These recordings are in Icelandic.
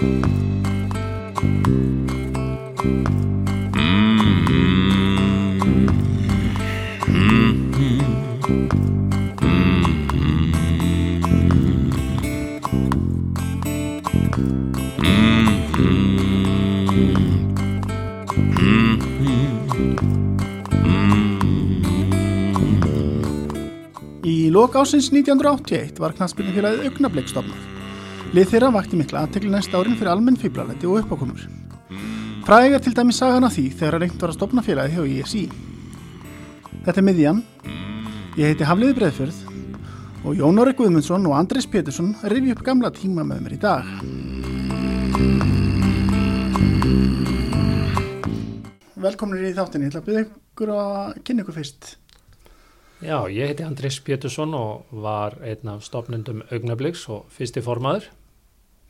Í lok ásins 1981 var knastbyrnufélagið Augnablík stofnað. Lið þeirra vakti mikla aðtekli næsta árin fyrir almenn fýblalæti og uppákomur. Fræg er til dæmis sagan af því þegar að reynd var að stopna félagið hjá ISI. Þetta er miðjan. Ég heiti Hafliði Breðfjörð og Jón Óri Guðmundsson og Andris Pétursson rifi upp gamla tíma með mér í dag. Velkominir í þáttinni. Ég ætla að byrja ykkur að kynna ykkur fyrst. Já, ég heiti Andris Pétursson og var einn af stopnendum Augnabliks og fyrsti formaður.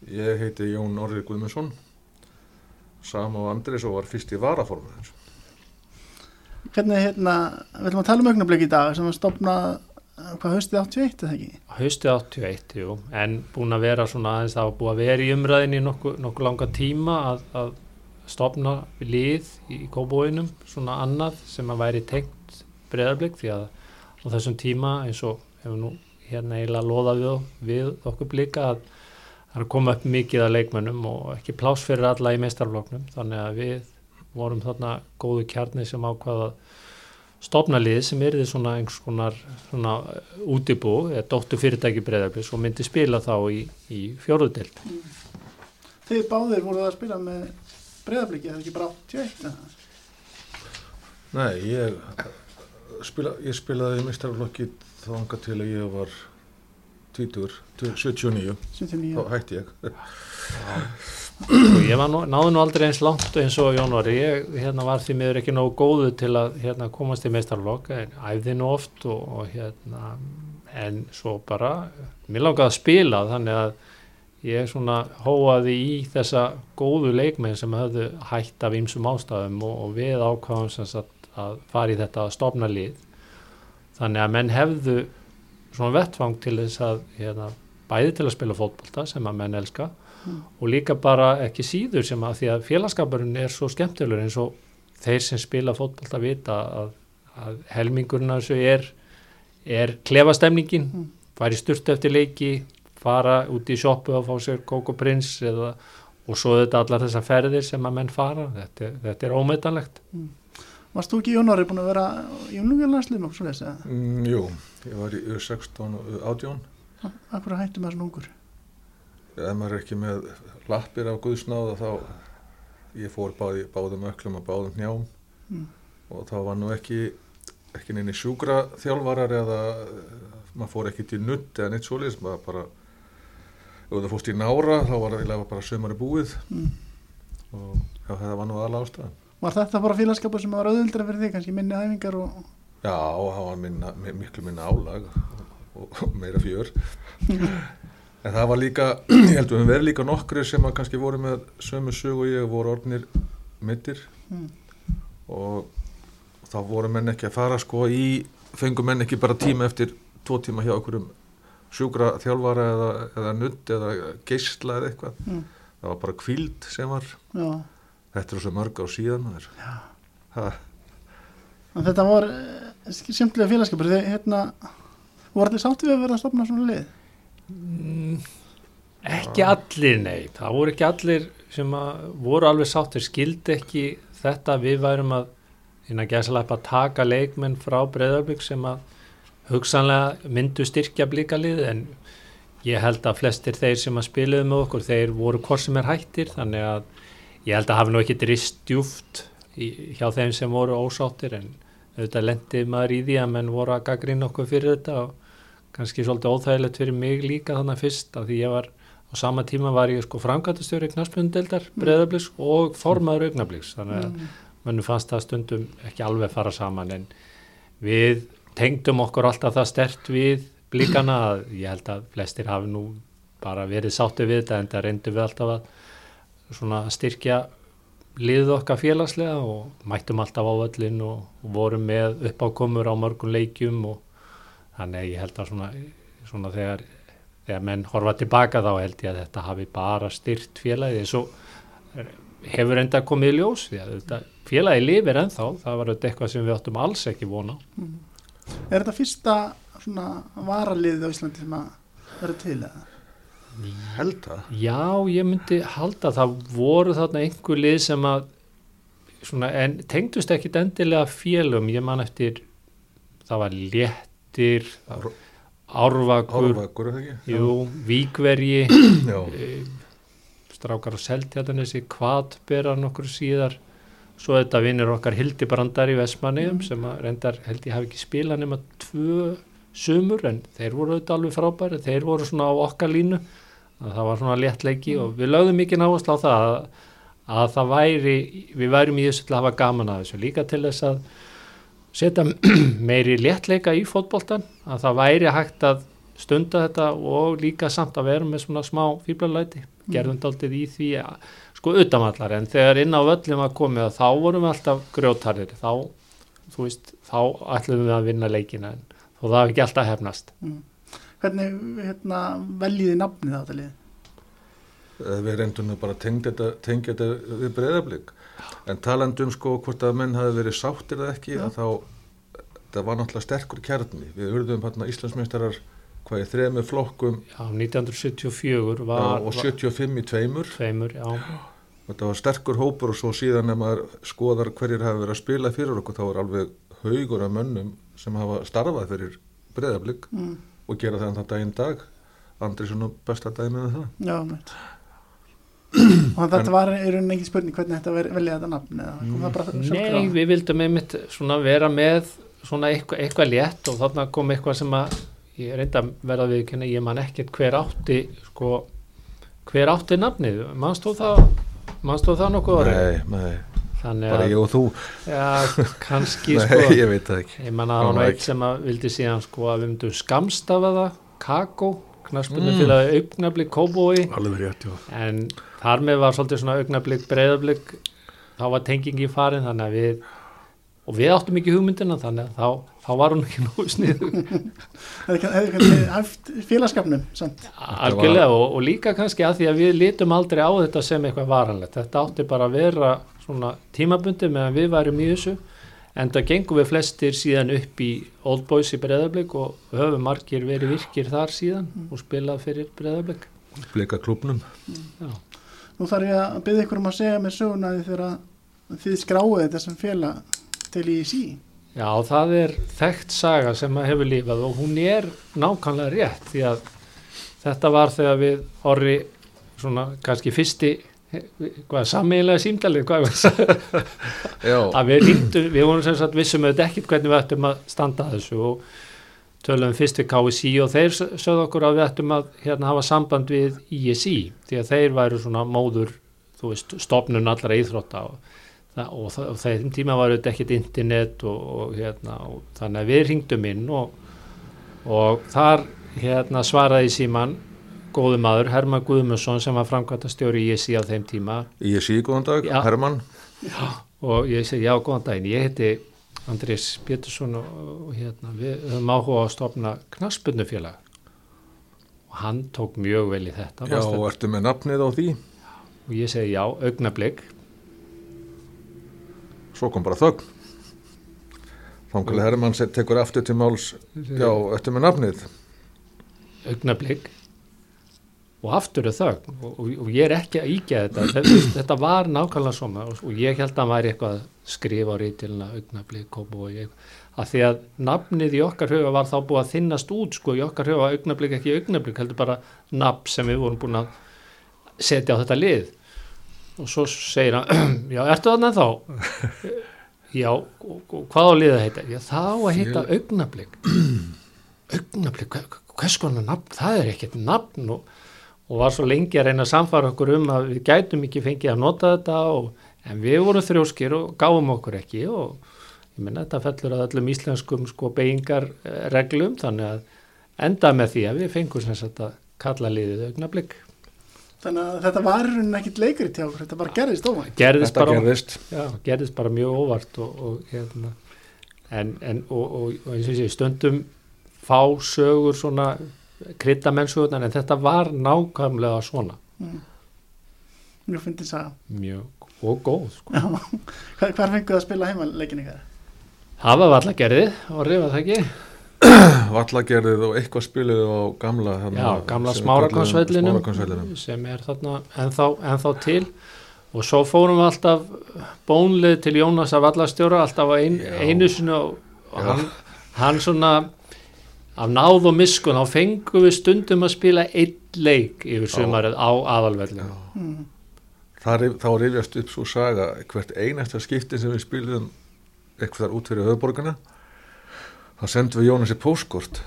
Ég heiti Jón Orri Guðmundsson, sama á Andris og var fyrst í varaformaður. Hvernig, hérna, við ætlum að tala um augnablik í dag sem var stopnað, hvað, haustið 81 eða ekki? Haustið 81, jú, en búin að vera svona aðeins það var búið að vera í umræðinni nokkuð nokku langa tíma að, að stopna lið í kóbóinum, svona annað sem að væri tengt breðarblik því að á þessum tíma eins og hefur nú hérna eiginlega loðað við, við okkur blika að það er að koma upp mikið að leikmönnum og ekki pláss fyrir alla í meistarfloknum þannig að við vorum þarna góðu kjarni sem ákvaða stopna lið sem er því svona einhvers konar svona útibú eða dóttu fyrirtæki breyðarblis og myndi spila þá í, í fjóruðdelt. Þið báðir voruð að spila með breyðabliki, það er ekki bara 81 eða? Nei, ég, spila, ég spilaði í mistarflokki þanga til að ég var 20, 79, 79. þá hætti ég. og ég nú, náði nú aldrei eins langt eins og Jón var ég hérna, var því miður ekki nógu góðu til að hérna, komast í meistarflokk en æfði nú oft og, og hérna en svo bara mér langaði að spila þannig að ég svona hóaði í þessa góðu leikmenn sem höfðu hætt af ýmsum ástafum og, og við ákváðum sem sagt að fara í þetta að stopna lið þannig að menn hefðu svona vettfang til þess að hérna, bæði til að spila fótbolta sem að menn elska mm. og líka bara ekki síður sem að því að félagskapurinn er svo skemmtilegur eins og þeir sem spila fótbolta vita að, að helmingurinn af þessu er, er klefastemningin mm. fara í sturt eftir leiki fara út í sjoppu og fá sér kókoprins eða og svo þetta allar þessar ferðir sem að menn fara þetta, þetta er ómetanlegt mm. Varst þú ekki Jónari búin að vera í umlugjarlandsliðum og svo þessi? Mm, jú, ég var í 16 og 18. Akkur að hættu maður svona ungur? Ef maður er ekki með lappir af Guðsnáða þá ég fór báði, báðum öklum og báðum njám mm. og þá var nú ekki ekki neini sjúkra þjálfarar eða maður fór ekki til nutt eða neitt svoleiðis, maður bara ef það fórst í nára þá var það bara sömari búið mm. og já, það var nú aðla ástæðan Var þetta bara félagskapur sem var auðvildra fyrir þig, kannski minni æfingar og... Já, það var minna, miklu minna álag og, og meira fjör. en það var líka, ég held að við verðum líka nokkri sem að kannski voru með sömu sög og ég voru orðnir mittir mm. og þá voru menn ekki að fara sko í, fengum menn ekki bara tíma eftir tvo tíma hjá okkur um sjúkra þjálfara eða, eða nutt eða geysla eða eitthvað. Mm. Það var bara kvíld sem var... Já Þetta er svo mörg á síðan Þetta var eh, skemmtilega félagskapur þegar hérna voru þetta sátt við að vera að stopna svona lið? Mm, ekki ja. allir nei, það voru ekki allir sem voru alveg sáttir. Skildi ekki þetta við værum að hérna gæslega að taka leikmenn frá Breðarbygg sem að hugsanlega myndu styrkja blíkalið en ég held að flestir þeir sem að spiluðu með okkur þeir voru hvort sem er hættir. Þannig að ég held að hafa nú ekki drist djúft hjá þeim sem voru ósáttir en auðvitað lendi maður í því að menn voru að gaggrina okkur fyrir þetta og kannski svolítið óþægilegt fyrir mig líka þannig fyrst af því ég var á sama tíma var ég sko framkvæmtastjóri knarspundeldar mm. breðabliks og formaður augnabliks þannig að mm. mannum fannst það stundum ekki alveg fara saman en við tengdum okkur alltaf það stert við blíkana að ég held að flestir hafi nú bara verið sátti við þetta en það reyndum við alltaf að svona styrkja liðið okkar félagslega og mættum alltaf á öllin og, og vorum með uppákomur á mörgum leikjum og þannig ég held að svona, svona þegar þegar menn horfa tilbaka þá held ég að þetta hafi bara styrt félagið svo hefur enda komið í ljós því að þetta, félagið lifir ennþá. Það var þetta eitthvað sem við áttum alls ekki vona Er þetta fyrsta svona varaliðið á Íslandi sem að vera til eða? Held það. Já, ég myndi halda að það voru þarna einhver lið sem að svona, en tengdust ekkit endilega félum, ég man eftir það var léttir það var árvakur Árvakur, ekki? jú, víkverji Já, eh, strákar á Seltjartanesi kvatbera nokkur síðar. Svo þetta vinnur okkar Hildi Brandar í Vestmanniðum sem að reyndar held ég hafi ekki spilað nema tvö sumur en þeir voru auðvitað alveg frábæri þeir voru svona á okkar línu það var svona léttleiki og við lögðum mikið náherslu á það að, að það væri við værum í þessu til að hafa gaman að þessu. Líka til þess að setja meiri léttleika í fótboltan að það væri hægt að stunda þetta og líka samt að vera með svona smá fýblalæti gerðum daldið í því að sko utanvallar. En þegar inn á völlum að komið að þá vorum við alltaf grjótarðir þá, þú veist, þá ætlum við að vinna leikina en þó það hafi ekki alltaf hefnast Hvernig hérna, veljiði nafnið á þetta lið? Eh, við reyndum nú bara að tengja þetta, tengja þetta við breyðablík en talandum sko hvort að menn hafi verið sáttir eða ekki Já. að þá það var náttúrulega sterkur kjarni við urðum hérna Íslandsmeistarar hvað er þremur flokkum já, 1974 já, var, og 75 í tveimur var tveimur, já, þetta var sterkur hópur og svo síðan ef maður skoðar hverjir hafa verið að spila fyrir okkur þá er alveg haugur af mönnum sem hafa starfað fyrir breyðablík Mm. Og gera það þann daginn dag. Andrisson og besta dæmið með það. Já, meitt Og þetta var í rauninni ekki spurning hvernig þetta ver- velja þetta nafn bara Nei, við vildum einmitt svona vera með svona eitthvað, eitthvað létt og þarna kom eitthvað sem að ég reynda að verða við kynna, ég man ekkert hver átti sko, hver átti nafnið, mannst þú það mannst þú það nokkuð orðið? Nei, nei, Þannig bara að, ég og þú. Já, kannski Nei, sko, ég veit það ekki. Ég man að nei. eitt sem að vildi síðan sko að við myndum skamstafa það, kakó knaspunni Mm. til að augnablik kóbói en þar með var svolítið svona augnablik breyðablik þá var tengingi farin þannig að við og við áttum ekki hugmyndina þannig að þá, þá var hún ekki nógu snið Hefði kann- hefði kannski haft félagskapnum samt. algjörlega og, og líka kannski að því að við lítum aldrei á þetta sem eitthvað varanlegt. Þetta átti bara að vera svona tímabundi meðan við værum í þessu en það gengum við flestir síðan upp í Old Boys í breyðablik og höfum margir verið virkir þar síðan og spilað fyrir breyðablik Blika klubnum Nú þarf ég að byggja ykkur um að segja mér söguna því þegar þið skráið þetta sem félag til í sí. Já, það er þekkt saga sem að hefur lífað og hún er nákvæmlega rétt því að þetta var þegar við orri svona kannski fyrsti hvað, sammeginlega símtalið hvað, að segja, Já, að við ringdum, við vorum sem sagt vissum auðvitað ekkit hvernig við ættum að standa að þessu og töluðum fyrst við KSI og þeir sögðu okkur að við ættum að hérna, hafa samband við ISI því að þeir væru svona móður þú veist, stopnun allra íþrótta og, það, og, það, og þeim tíma var auðvitað ekkit internet og, og, hérna, og þannig að við ringdum inn og, og þar hérna, svaraði síman góðu maður, Herman Guðmundsson sem var framkvæmta stjóri ISI á þeim tíma. Sé góðan dag, Já. Hermann. Og ég segi já, góðan daginn, ég heiti Andrés Pétursson og, hérna, við höfum áhuga á að stopna knaspunnufélag og hann tók mjög vel í þetta Já, og ertu með nafnið á því? Og ég segi já, augnablik Svo kom bara þögn. Þangulega Hermann tekur aftur til máls. Já, ertu með nafnið? Augnablik. Og aftur er þögn. Og, og, og ég er ekki að íkja þetta. Þetta, var nákvæmlega svona. Og, og ég held að hann væri eitthvað að skrifa á rítilina augnablik, kópu og ég að því að nafnið í okkar huga var þá búið að þinnast út sko í okkar huga augnablik ekki augnablik heldur bara nafn sem við vorum búin að setja á þetta lið og svo segir hann já, ertu þarna þá? já, hvað á liðið að heita? Já, það á að heita augnablik, hver- hvers konar nafn, það er ekkert nafn og, og var svo lengi að reyna að samfara okkur um að við gætum ekki fengið að nota þetta og, en við vorum þrjóskir og gáum okkur ekki og ég menna þetta fellur að öllum íslenskum sko beigingar reglum þannig að enda með því að við fengum sem sagt að kalla liðið augnablik Þannig að þetta var ekkit leikrit hjá okkur, þetta bara gerðist óvænt. gerðist bara, gerðist já, gerðist bara mjög óvart og, og hérna en, en og, og, og eins og ég segi stundum fá sögur svona krydda mennskuðunar en þetta var nákvæmlega svona Mjög fyndin saga. mjög og góð sko. Hvar, hvar fenguð að spila heima leikin ykkar? það var alltaf gerðið og reyfa það ekki Vallagerðið og eitthvað spiluðu á gamla gamla Smárakonsvellinum sem er þarna ennþá, ennþá til. Og svo fórum við alltaf bónlið til Jónas af allastjóra alltaf ein, einu sinu og hann, hann svona af náð og miskun þá fengum við stundum að spila einn leik yfir sumarið á aðalvellinu Mm. Þá rifjast upp svo saga hvert einasta skipti sem við spiluðum eitthvað út fyrir höfuborgana þá sendum við Jónasi póskort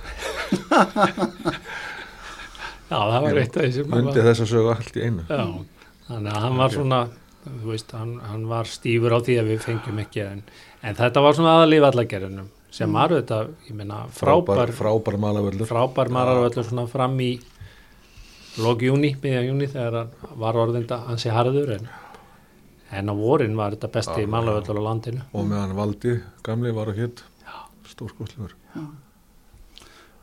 Já, það var eitt af myndi var, þess að sögu allt í einu. Já, þannig að hann var svona þú veist, hann, hann var stífur á því að við fengjum ekki en, en þetta var svona aðalíf allagerðinum sem var þetta, ég meina, frábær frábær malavöllur frábær mararvöldur svona fram í lóki júni, miðjan júni þegar var orðinda hansi harður en, en á vorin var þetta besti Já, malavöldur á landinu. Og meðan Valdi gamli var á hétt stórskosluður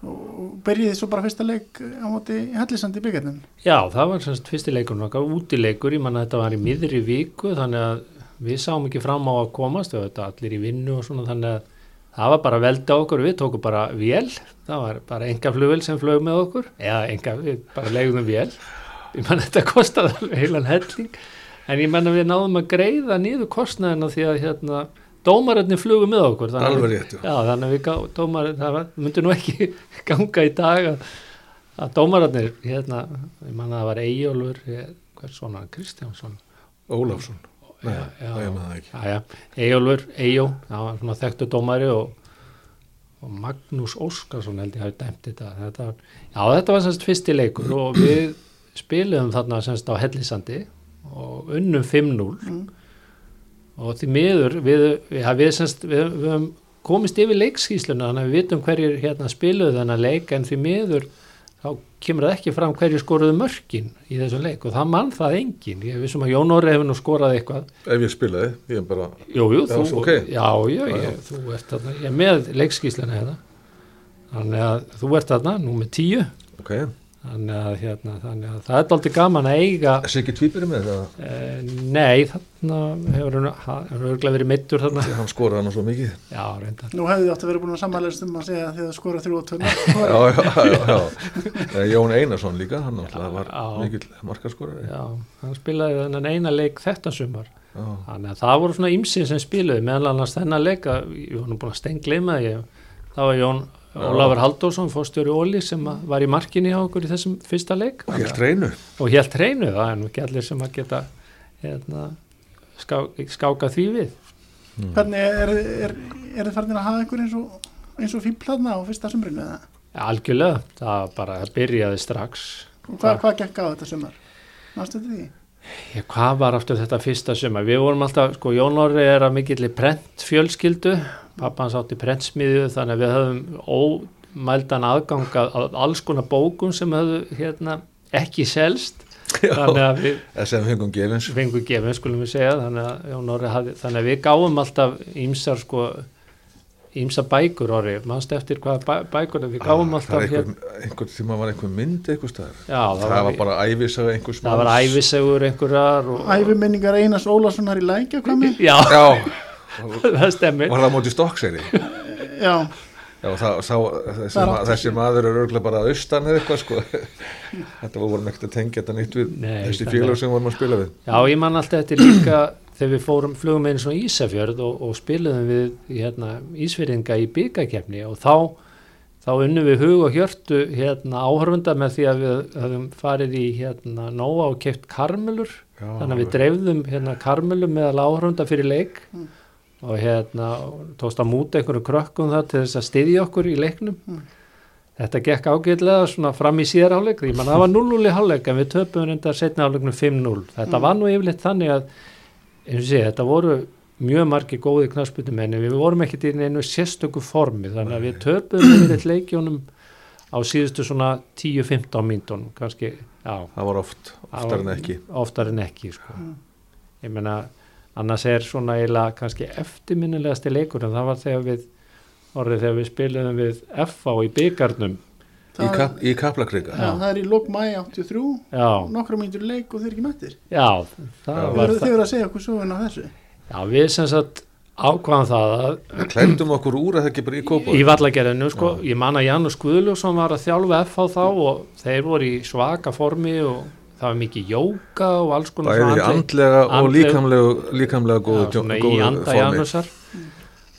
Og byrjiði svo bara fyrsta leik á móti hellisandi byggjarnin. Já, það var semst fyrsti leikur okkar, útileikur, ég manna þetta var í miðri viku þannig að við sáum ekki fram á að komast, við þetta allir í vinnu og svona þannig að það var bara veldi á okkur, við tókum bara vél, það var bara enga flugvel sem flög með okkur, eða enga, við bara legðum vél, ég manna þetta kostaði alveg heilan helling, en ég manna við náðum að greiða niður kostnaðina því að hérna, dómararnir flugu með okkur. þannig rétt, já. Já, þannig við gá, dómar, það myndi nú ekki ganga í dag að, að dómararnir, hérna, ég manna að það var Eyjólfur, ég- hvers svona, Kristjánsson. Ólafsson Nei, Já, já. það er maður það ekki Já, já, Eyjólfur, Eyjó, það var svona þekktu dómari og, og Magnús Óskarsson held ég hafi dæmt þetta. þetta var, já, þetta var semst fyrsti leikur og við spiliðum þarna semst á Hellisandi og unnum 5-0 Mm. Og því miður við, ja, við, semst, við, við höfum komist yfir leikskísluna þannig að við vitum hverjir hérna spiluðu þennan leik en því miður þá kemur það ekki fram hverjir skoruðu mörkin í þessum leik og það mann það engin ég vissum að Jón Orri hefur nú skorað eitthvað. Ef ég spilaði, ég er bara jú, jú, Já, þú, svo, ok. já, já, Já, já. ég, þú ert þarna ég er með leikskísluna hérna. Þannig að þú ert þarna nú með tíu. Ok, þannig að, hérna, þannig að það er aldrei gaman að eiga þessi ekki tvíbyrði með það eh, nei, þarna hefur hann hefur örgulega verið meittur þarna því hann skoraði hann svo mikið já, reyndar Nú hefði þið átt að vera búin að sammælast um að segja að þið að skora þrjú og tönna. já, já, já, já. Eh, Jón Einarsson líka, hann náttúrulega var Já. mikill markaskorari Já, hann spilaði þennan eina leik þetta sumar. já, Þannig að það voru svona ýmsið sem spilaði meðal annars þennan leik að ég var nú búin að stengleima ég. Ólafur Halldórsson, fórstjóri Óli sem var í markinni hjá okkur í þessum fyrsta leik. og helt reynu Og helt reynu, það er nú ekki allir sem að geta hérna, ská, skáka því við. Hvernig er, er, er þið farin að hafa einhver eins og, eins og fíblaðna á fyrsta sumrinu eða? Ja, algjörlega, það bara byrjaði strax. Og Hvað, hvað gekk á þetta sumar? Nástu þetta því? Já, hvað var aftur þetta fyrsta sumar? Við vorum alltaf, sko, Jón Orri er að mikill prent fjölskyldu, pappa hans átti prentsmiðju þannig að við höfum ómældan aðgang að, að alls konar bókum sem höfðu hérna ekki selst, að við sem fengum gefins. fengum gefin, skulum við segja, þannig að Orri þannig að við gáum alltaf ímsar, sko, ímsa bækur Orri, mannst eftir hvað bæ, bækur, við gáum Ah, það alltaf er einhver, einhver tíma var einhver mynd einhver staðar já, það, var bara æfisaga einhvers það var manns. æfisegur einhverjar og, Æfiminningar Einars Ólarssonar í lækja komi? já, já, það stemmir var það móti stokkseri Já, Já, það, sá, þessi, Það ma þessi maður er örgulega bara austan eða eitthvað sko. Þetta vorum ekkert að tengja þetta nýtt við Nei, þessi félag sem vorum að spila við. Já, ég man alltaf þetta líka þegar við fórum, flugum einu svona Ísafjörð og, og spiluðum við hérna, Ísfyrðinga í byggakefni og þá, þá unnum við hug og hjörtu hérna, áhörfunda með því að við höfum farið í hérna, Nóa og keft karmelur Já, þannig að við dreifðum hérna, karmelum meðal áhörfunda fyrir leik og hérna tókst að múta einhverju krökkum það til þess að styðja okkur í leiknum. Þetta gekk ágætlega svona fram í síðar áleik því mann það var 0-0 í hálfleik en við töpum reyndar setna áleiknum 5-0 þetta var nú yfirleitt þannig að eins og sé, þetta voru mjög margir góði knarsputumenni, við vorum ekkert í einu sérstöku formi, þannig að við töpum yfirleitt leikjónum á síðustu svona 10-15 mínútonum kannski, já, Það var oft, oftar en ekki. oftar en ekki sko. ég meina annars er svona eiginlega kannski eftirminnilegasti leikur en það var þegar við orðið þegar við spiliðum við FA í byggarnum í, kap, í Kaplakrika. Já, það er í lók mæ 83 já, nokkra í leik og þeir ekki mættir. Já, það Já. Var það. þið voru að segja okkur söguna af þessu? Já, við sem sagt ákvaðum það að klæmdum okkur úr að það ekki bara í kópa í vallagerðinu sko, ég man að Janus Guðljósson var að þjálfa FH þá og þeir voru í svaka formi og það var mikið jóka og alls konar bæði svona andleg- andlega og líkamlega líkamlega góðu, Já, svona í anda formi. Janusar.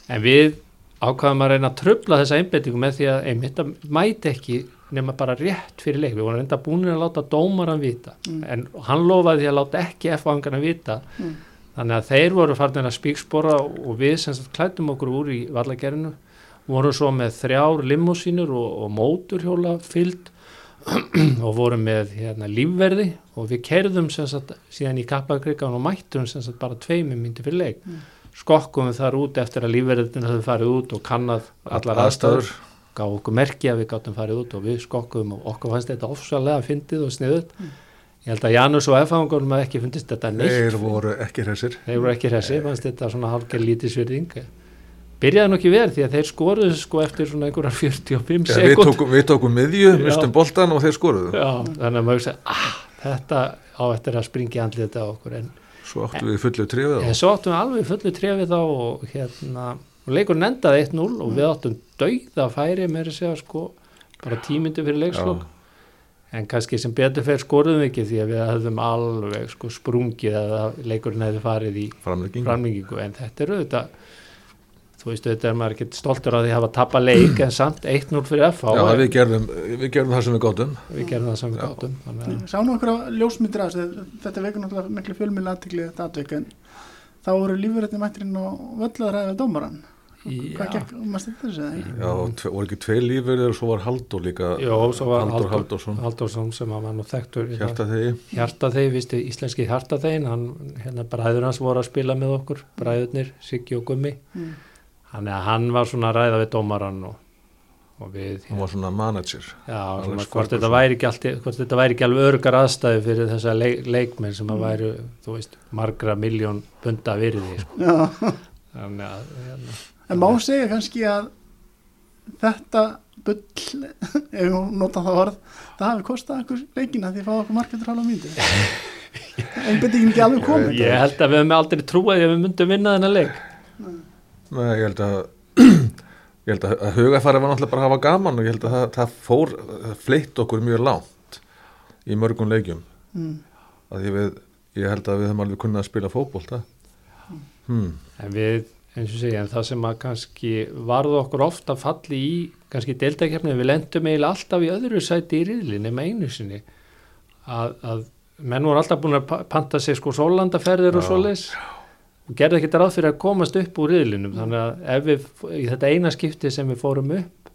En við ákvaðum að reyna að tröfla þessa einbettingu með því að einmitt að mæti ekki nema bara rétt fyrir leik. Við vorum reynda búin að láta dómaran vita en hann lofaði því að láta ekki F-vangana vita. Mm. þannig að þeir voru farin að spíkspora og við sem sagt klættum okkur úr í vallagerinu vorum svo með þrjár limmusínur og, og móturhjóla fyllt og vorum með hérna, lífverði og við kerðum sem sagt síðan í kappakrikan og mættum sem sagt bara tveimum myndi fyrir leik skokkum við þar út eftir að lífverðin höfðu farið út og kannad allar aðstæður. gaf okkur merki að við gáttum farið út og við skokkum og okkur fannst þetta ofsalega fyndið og sniðut ég held að Janus og F-fangunum hafði ekki fundist þetta neitt. Þeir voru ekki hressir. Þeir voru ekki hressi, fannst þetta svona hálfgerð lítisvirðing byrjaði nú ekki verið því að þeir skoruðu sko eftir svona einhverjar 45 ja, við, sekund tókum, við tókum miðju, mistum boltan og þeir skoruðu. Já, þannig að maður segja ah, þetta á eftir að springi andlið þetta á okkur en, svo áttum við fullu trífið en svo áttum við alveg fullu trefið þá og hérna og leikurinn endaði 1-0 og við áttum dauða færi með þess að sko bara tímyndu fyrir leikslokk en kannski sem betur fyrir skoruðum við ekki því að við hefðum alveg sko sprungið að leikurinn hefði farið í framlengingu. En þetta er auðvitað þú veist auðvitað er maður ekki stoltur að því hafa tappa leik en samt 1-0 fyrir FH Já, en við gerðum, við gerðum það sem við gáttum við gerum það sem við Já. gáttum þannig að Sá nú okkur að ljósmyndir að þessu þetta vekur náttúrulega miklu fjölmjölu aðtekli þetta atvik en þá voru lífverðinni mættirinn og völlaðræðið dómaran Hvað Já. gekk, maður stætti þessu eða ekki? Já, voru ekki tvei lífur og svo var Haldur líka Jó, svo var Haldur Halldór- Haldursson Halldórsson sem að var nú þekktur í það. Mm. þannig að hann var svona að ræða við dómaran og, og við hann var svona manager Já, svona, hvort, þetta væri ekki allt, hvort þetta væri ekki alveg örgar aðstæði fyrir þessa leik, leikmenn sem að væri, þú veist, margra miljón bunda virði, sko. Já, Þannig að, hérna, en má segja kannski að þetta bull, ef við nota það orð, það hafi kostað okkur leikina því að fá okkur markvættur hálfa mínútu. Einbendingin ekki alveg komið. ég held að við hefum aldrei trúið að við myndum vinna þennan leik. Nei, ég held að ég held að, að hugafæri var náttúrulega bara að hafa gaman og ég held að það, það fór fleitt okkur mjög langt í mörgum leikjum Mm. að ég, við, ég held að við höfum alveg kunnað að spila fótbolta hmm. En við, eins og segja, en það sem að kannski varðu okkur ofta falli í, kannski deildakefni, við lendum eiginlega alltaf í öðru sæti í riðli nema einu sinni, að, að menn voru alltaf búin að pa- panta sér sko sólandaferðir og Já. svoleiðis og gerði ekki ráð fyrir að komast upp úr riðlinum, þannig að ef við, í þetta eina skipti sem við fórum upp,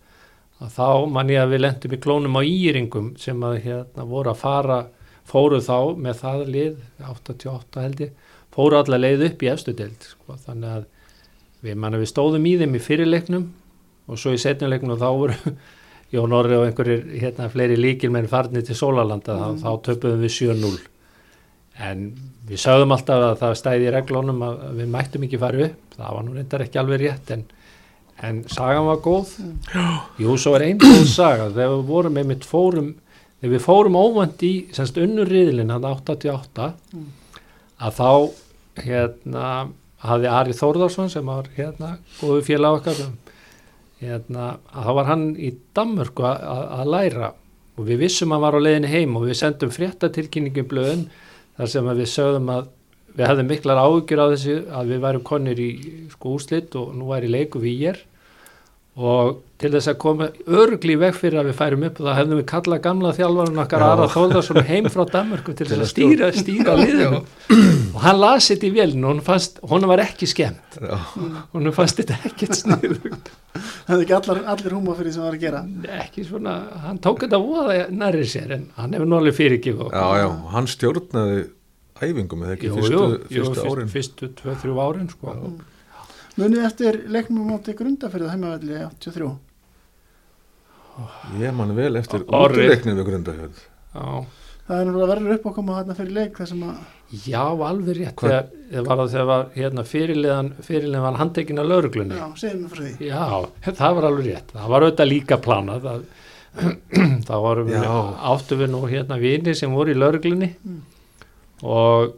þá man ég að við lendum í klónum á íringum sem að hérna voru að fara, fóru þá með það lið, 88 held ég, fóru allar leið upp í efstu deild sko. þannig að við, manna, við stóðum í þeim í fyrirleiknum og svo í setjuleiknum þá voru Jón Orri og einhverjir hérna, fleiri líkir með farnir til Sólalanda þá, þá töpuðum við 7-0 en við sögðum alltaf að það stæði í reglunum að við mættum ekki fara upp. Það var nú reyndar ekki alveg rétt en, en sagan var góð. Jú, svo er einn góð saga. Þegar við vorum einmitt fórum þegar við fórum óvænt í semst unnur riðlinn hann 88 að þá hérna hafði Ari Þórðarsson sem var hérna góðu félag okkar hérna, að þá var hann í að að læra. Og við vissum að hann var á leiðinni heim og við sendum fréttatilkynningum blöðun þar sem við sögðum að við hefðum miklar áhugjur á þessu að við værum konir í sko úslit og nú væri leiku við ég og til þess að koma örgli veg fyrir að við færum upp þá hefðum við kallað gamla þjálfarinn okkar Já. Ara Þórðarsson heim frá Danmörku til Til þess að að stýra, stýra liðinu. Og hann las þetta í vélinu og hún var ekki skemmt. Já, hún fannst þetta ekkert sniðugt. Það er ekki allar, allir húma fyrir því sem það var að gera. ekki svona, hann tók þetta voða nærri sér en hann hefur nálega fyrirgif og já, já, hann stjórnaði æfingum eða ekki jú, fyrstu, jú, fyrstu jú, fyrst, árin. fyrstu tvö, þrjú árin sko. Munið eftir leiknum á móti grundafyrðu heimavelli 83. Ég man vel eftir Orri. útileiknið við Grundafjörð já, Það er náttúrulega verður upp að koma þarna fyrir leik þar sem að, já, alveg rétt þegar, þegar var það þegar var hérna, fyrirliðan, fyrirliðan var handtekinn af lauruglunni já, segðum við frá því. Já, það var alveg rétt. Það var auðvitað líka planað. Það, þá vorum við, Já. áttu við nú hérna vini sem voru í lauruglunni og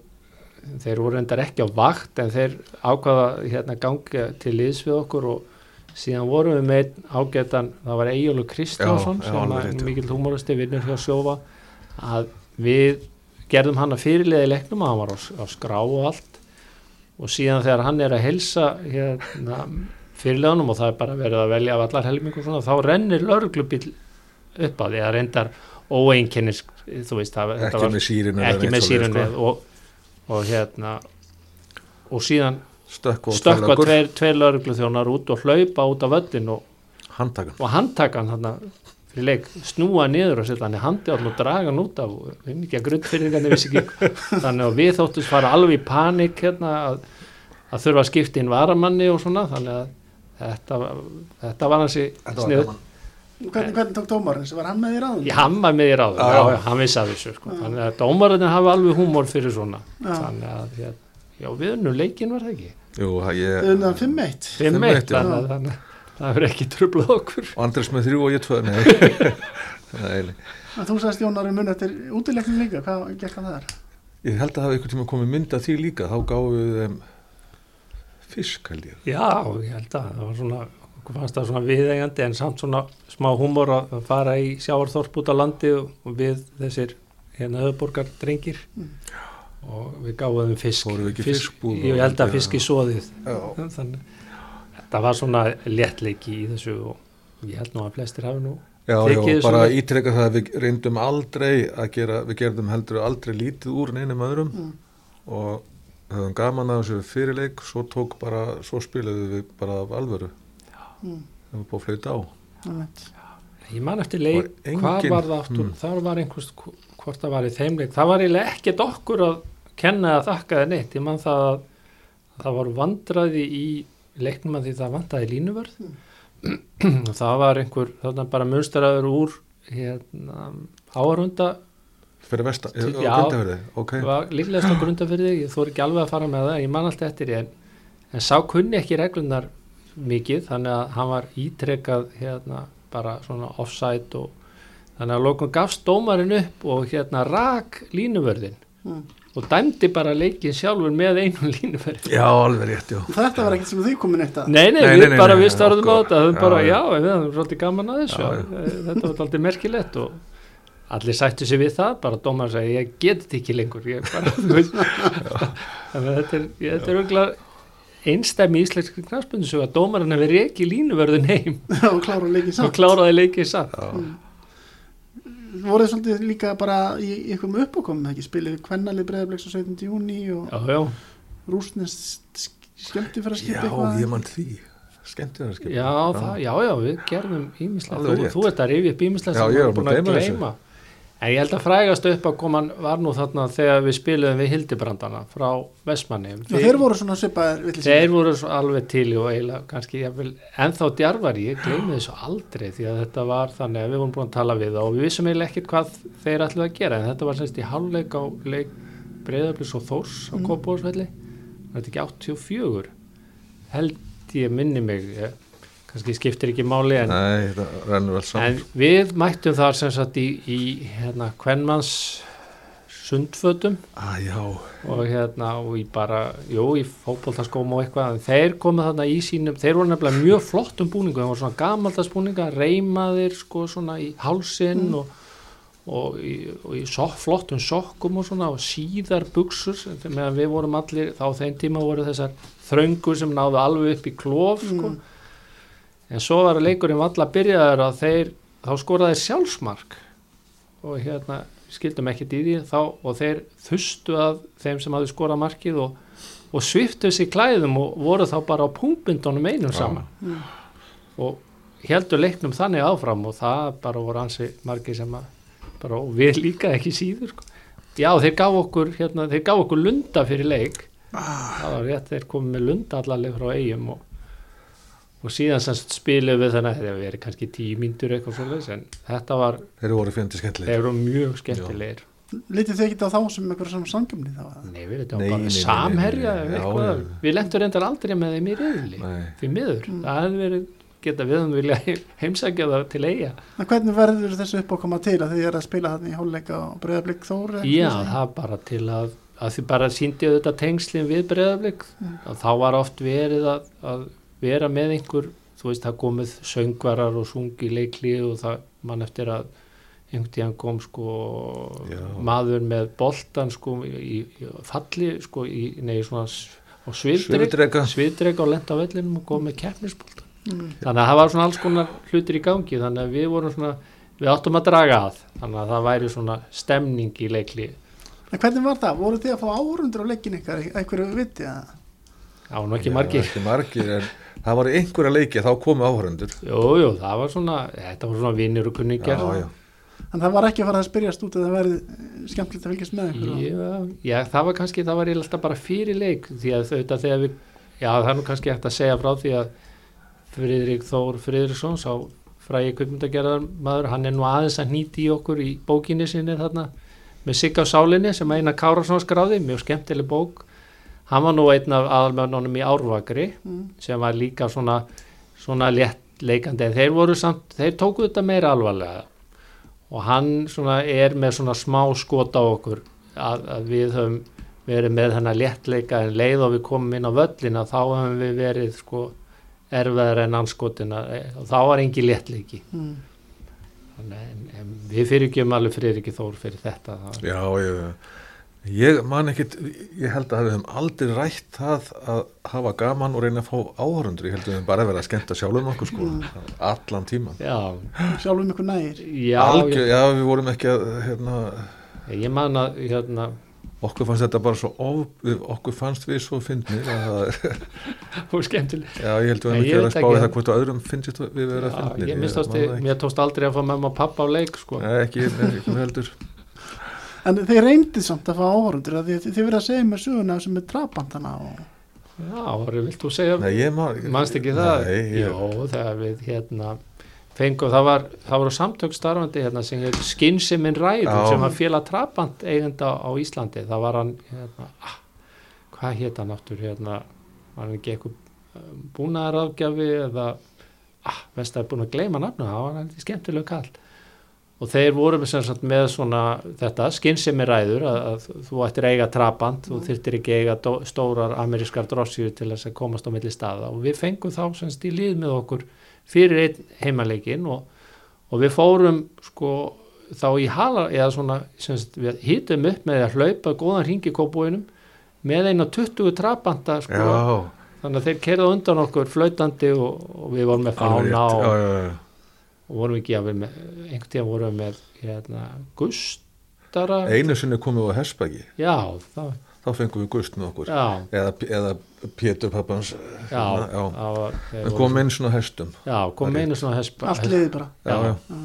þeir voru endar ekki á vakt en þeir ákvaða hérna ganga til liðs við okkur og síðan vorum við með einn ágætan, það var Eyjólu Kristjánsson Já, já, sem var mikill humoristi vinnur hjá sjófa að við gerðum hann að fyrirliða í leiknum að hann var á, á skrá og allt. Og síðan þegar hann er að helsa hérna, fyrirliðanum og það er bara verið að velja af allar helmingur svona, þá rennir lauruglubill upp að því að reyndar óeinkennis þú veist það, ekki var með sírinu ekki með sírunni og, og hérna og síðan stökk og stökkva tveir, tveir lauruglu þjónar út og hlaupa út af völlin og, handtakan. og handtakan hann fyrir leik. Snúa niður og setja hann í handi og draga hann út af að þannig að við þóttum fara alveg í panik hérna að, að þurfa að skipta inn varamanni og svona. Þannig að þetta, þetta var hansi snið Hvernig, hvernig tók dómarinn? Var hann með í ráðum? Ég hamma með í ráður, Já, já, já. já, hann vissi að þessu sko. þannig að dómarinn hafa alveg húmor fyrir svona Já. þannig að, já, já við unnum leikin var það ekki Jú, ég, undan 5-1 5-1, 5-1, já. þannig að þannig að það verður ekki trublað okkur og Andres með þrjú og ég tvö nei, nei, nei. Þú sagðist Jónari mun eftir útileiknum líka, hvað gekk hann þar? ég held að það hafi einhvern tíma komið mynd af því líka þá gáum við þeim fisk held ég Já, ég held að það var svona okkur fannst það svona viðeigandi en samt svona smá húmor að fara í sjáarþorp út á landi og, við þessir hérna öðborgar drengir og við þeim fisk Fórum við ekki í fiskbúð Ég held að Já. fisk í soðið Já. þannig þetta var svona léttleiki í þessu og ég held nú að flestir hafi nú Já, já, Tekið bara ítreka það að við reyndum aldrei að gera, við gerðum heldur aldrei lítið úr neinum öðrum Mm. og höfum gaman að þessu fyrirleik svo tók bara, svo spilaðu við bara af alvöru Mm. við búið að flauta á. Ég man eftir leik, Var engin- hvað var það aftur, Mm. það var einhvers, hvort það var í þeim leik, það var eiginlega ekkert okkur að kenna að þakka það neitt, ég man það að það var vandraði í leiknum að því það vandaði línuvörð og það var einhver, þarna bara munstaraður úr hérna, áarunda, fyrir vestan, Til- á já. Grundarfirði, ok var líklegast á grundafyrði, ég þóri ekki alveg að fara með það, ég man alltaf eftir en, en sá kunni ekki reglunar mikið, þannig að hann var ítrekað hérna bara svona offside og þannig að lókun gafst dómarinn upp og hérna rak línuvörðin Mm. og dæmdi bara leikin sjálfur með einu línuvörð Já, alveg rétt, já. Þetta var ekkert sem þið komin eitt að? Nei, nei, Nei, við nei, nei, bara nei, við starfum á þetta, Já, bara, já. já, við höfum svolítið gaman að þessu, Já, já, þetta var alltaf merkilegt og allir sættu sig við það, bara dómar segi, ég get þetta ekki lengur, ég bara, að þetta er, er auðvitað einstæmi íslenski knarspunni svo að dómarinn hefur ekki línuverðin heim. Og kláraði leikið samt. Já, voruð svolítið líka bara í, einhverjum uppákomum ekki? Spilið kvennalið breyðarbleiks á 17. júni og Já, já, rúsnest skemmti fyrir að já skipa ég mann því. Skemmt er það skemmt já, já, já, við gerðum ímislegt, Alveg þú, ert að rifja upp ímislegt Já, sem við erum búinn að gleyma. En ég held að frægast upp að koman var nú þarna þegar við spiluðum við Hildibrandana frá Vestmanni. og þeir voru svona svipaðir villisvín. Þeir voru alveg til og eiginlega kannski jafnvel, ennþá djarfari, ég gleymi þessu aldrei því að þetta var þannig að við vorum búin að tala við og við vissum eiginlega ekkert hvað þeir ætluðu að gera en þetta var semst í hálfleik á leik Breiðablis og Þórs á mm. Kópavóðsvelli var þetta ekki 84 held ég minni mig ég, kannski skiptir ekki máli en, Nei, en við mættum þar sem sagt í, í hérna Kvenmans sundfötum. Ah, og hérna og í bara, jú, í fótboltaskóm og eitthvað, en þeir komu þarna í sínum þeir voru nefnilega mjög flottum búningum þeir voru svona gamaldags búninga, reymaðir sko svona í hálsinn og, og í, og í sok, flottum sokkum og svona og síðar buksur, meðan við vorum allir þá á þeim tíma voru þessar þröngur sem náðu alveg upp í klof sko. En svo var leikurinn valla byrjaður að þeir, þá skoraði sjálfsmark. Og hérna skildum ekkert í því þá og þeir þustu að þeim sem hafði skorað markið og, og sviftu sér klæðum og voru þá bara á punktbindunum einum saman. Mm. og heldur leiknum þannig áfram og það bara voru ansi margir sem að bara, og við líka ekki síður sko. já þeir gaf okkur hérna, þeir gaf okkur lunda fyrir leik. Það var rétt þeir komið með lunda allarleik frá eigum og, og síðan sem sagt spilum við þannig að það verið kannski tíu mínútur eitthvað svoleiðis en þetta var, þeir voru fjandi skemmtileg þeir eru mjög skemmtilegir. Lítið þið ekki á þá sem einhverjum svona samgjöfni þá að- Nei, við veitum Nei, bara samherja eitthvað. Við lendur reyndar aldrei með þeim í reyðli Nei, því miður, Mm. það hefði verið geta við um vilja heimsækja það til eiga En hvernig verður þessu uppákoma til að þið er að spila þarna í hálfleika og breyðarblik þóri? Já, það er bara til að, að því bara síndi auðvitað tengslinn við breyðarblik og þá var oft verið að, að vera með einhver, þú veist, það komið söngvarar og sungi leikli og það mann eftir að einhvern tíðan kom sko Já. maður með boltan sko í, í falli sko í, nei svona á sviðdreg Svifdreka. sviðdreg og lent á vellinum og kom með keppnisboltan Mm. þannig að það var svona alls konar hlutir í gangi þannig að við vorum svona við áttum að draga að þannig að það væri svona stemning í leikli En hvernig var það? Voru þið að fá áhundur á leikin ykkar, einhverju viti? eða? Á nú ekki margir ekki margir en það var einhverja leiki þá komu áhörundur jú, jú, það var svona þetta var svona vinnir og kunningjar já, já. En það var ekki að fara að spyrjast út að það verið eh, skemmtilegt að fylgjast með ykkur. Já, já, það var kannski, það var alltaf bara fyrir leik því að þetta þegar við, já það er nú kannski eftir að segja frá því að Friðrik Þór Friðriksson sá frægi kvipmyndagerðar maður, hann er nú aðeins að nýti í okkur í bókinni sinni þarna með Sigga á sálinni sem Einar Kárasson skráði, mjög skemmtileg bók hann var nú einn af aðalmönnunum í Árvakri Mm. sem var líka svona, svona létt leikandi en þeir voru samt, þeir tóku þetta meira alvarlega. Og hann svona er með svona smá skot á okkur að, að við höfum verið með hennar léttleika en leið og við komum inn á völlina þá höfum við verið sko erfiðar en anskotina og þá var engi léttleiki. Mm. Þannig, en, en við fyrirgjum alveg fyrir ekki þór fyrir þetta það, já, ég, ég man ekkit ég held að við höfum aldrei rætt það að hafa gaman og reyna að fá áhörundur ég held að við höfum bara verið að skemmta sjálfum okkur sko, allan tíman já, Sjálfum ykkur nægir. já, Algjör, ég, já, við vorum ekki að hérna, ég man að hérna, okkur fannst þetta bara svo of, okkur fannst við svo fyndnir að það er og skemmtileg Já, ég held að við ég veit ekki að spá í ekki. það hvort að öðrum finnst við vera Já, fyndnir. ég mér tókst aldrei að fá mamma og pappa á leik sko. Nei, ekki, ekki heldur. En þið reyndið samt að fá áhundur að þið, þið verið að segja mér söguna sem er trapandana og... Já, Orri, vilt þú segja Nei, ég man... Manst ekki það? Nei, ég... Jó, þegar við hérna fengum, það var, það voru samtök starfandi hérna sem heit Skinsimin Ræður sem var félag trapant eigenda á Íslandi, það var hann hérna, ah, hvað hétt hann áttur hérna, var hann ekki eitthvað búnaðaráðgjafi eða ah, veist það er búin að gleyma nafnu, það var hann skemmtilegu kall og þeir voru sagt, með svona þetta skynsemi ræður að, að þú ættir eiga trapant, þú þyrtir ekki eiga dó, stórar amerískar drossjur til þess að komast á milli staða. Og við fengum þá semst í líð með okkur fyrir einn heimaleikin og, og við fórum sko þá í hala, eða svona semst, við hýtum upp með að hlaupa góðan ringi kópúinum með eina 20 trapanta sko, Já, þannig að þeir kerða undan okkur flautandi og, og við vorum með fána og. Og vorum ekki að við með, einhvern tíðan vorum við með hérna, gustara Einu sinni komum við á Hersbæki, já, það, þá fengum við gust með okkur. já, Eða, eða Pétur pappans. já, já. það var, þeir Við komum inn svona hestum. já, kom Það er einu svona hespa Allt liðið bara. Já, Já. já.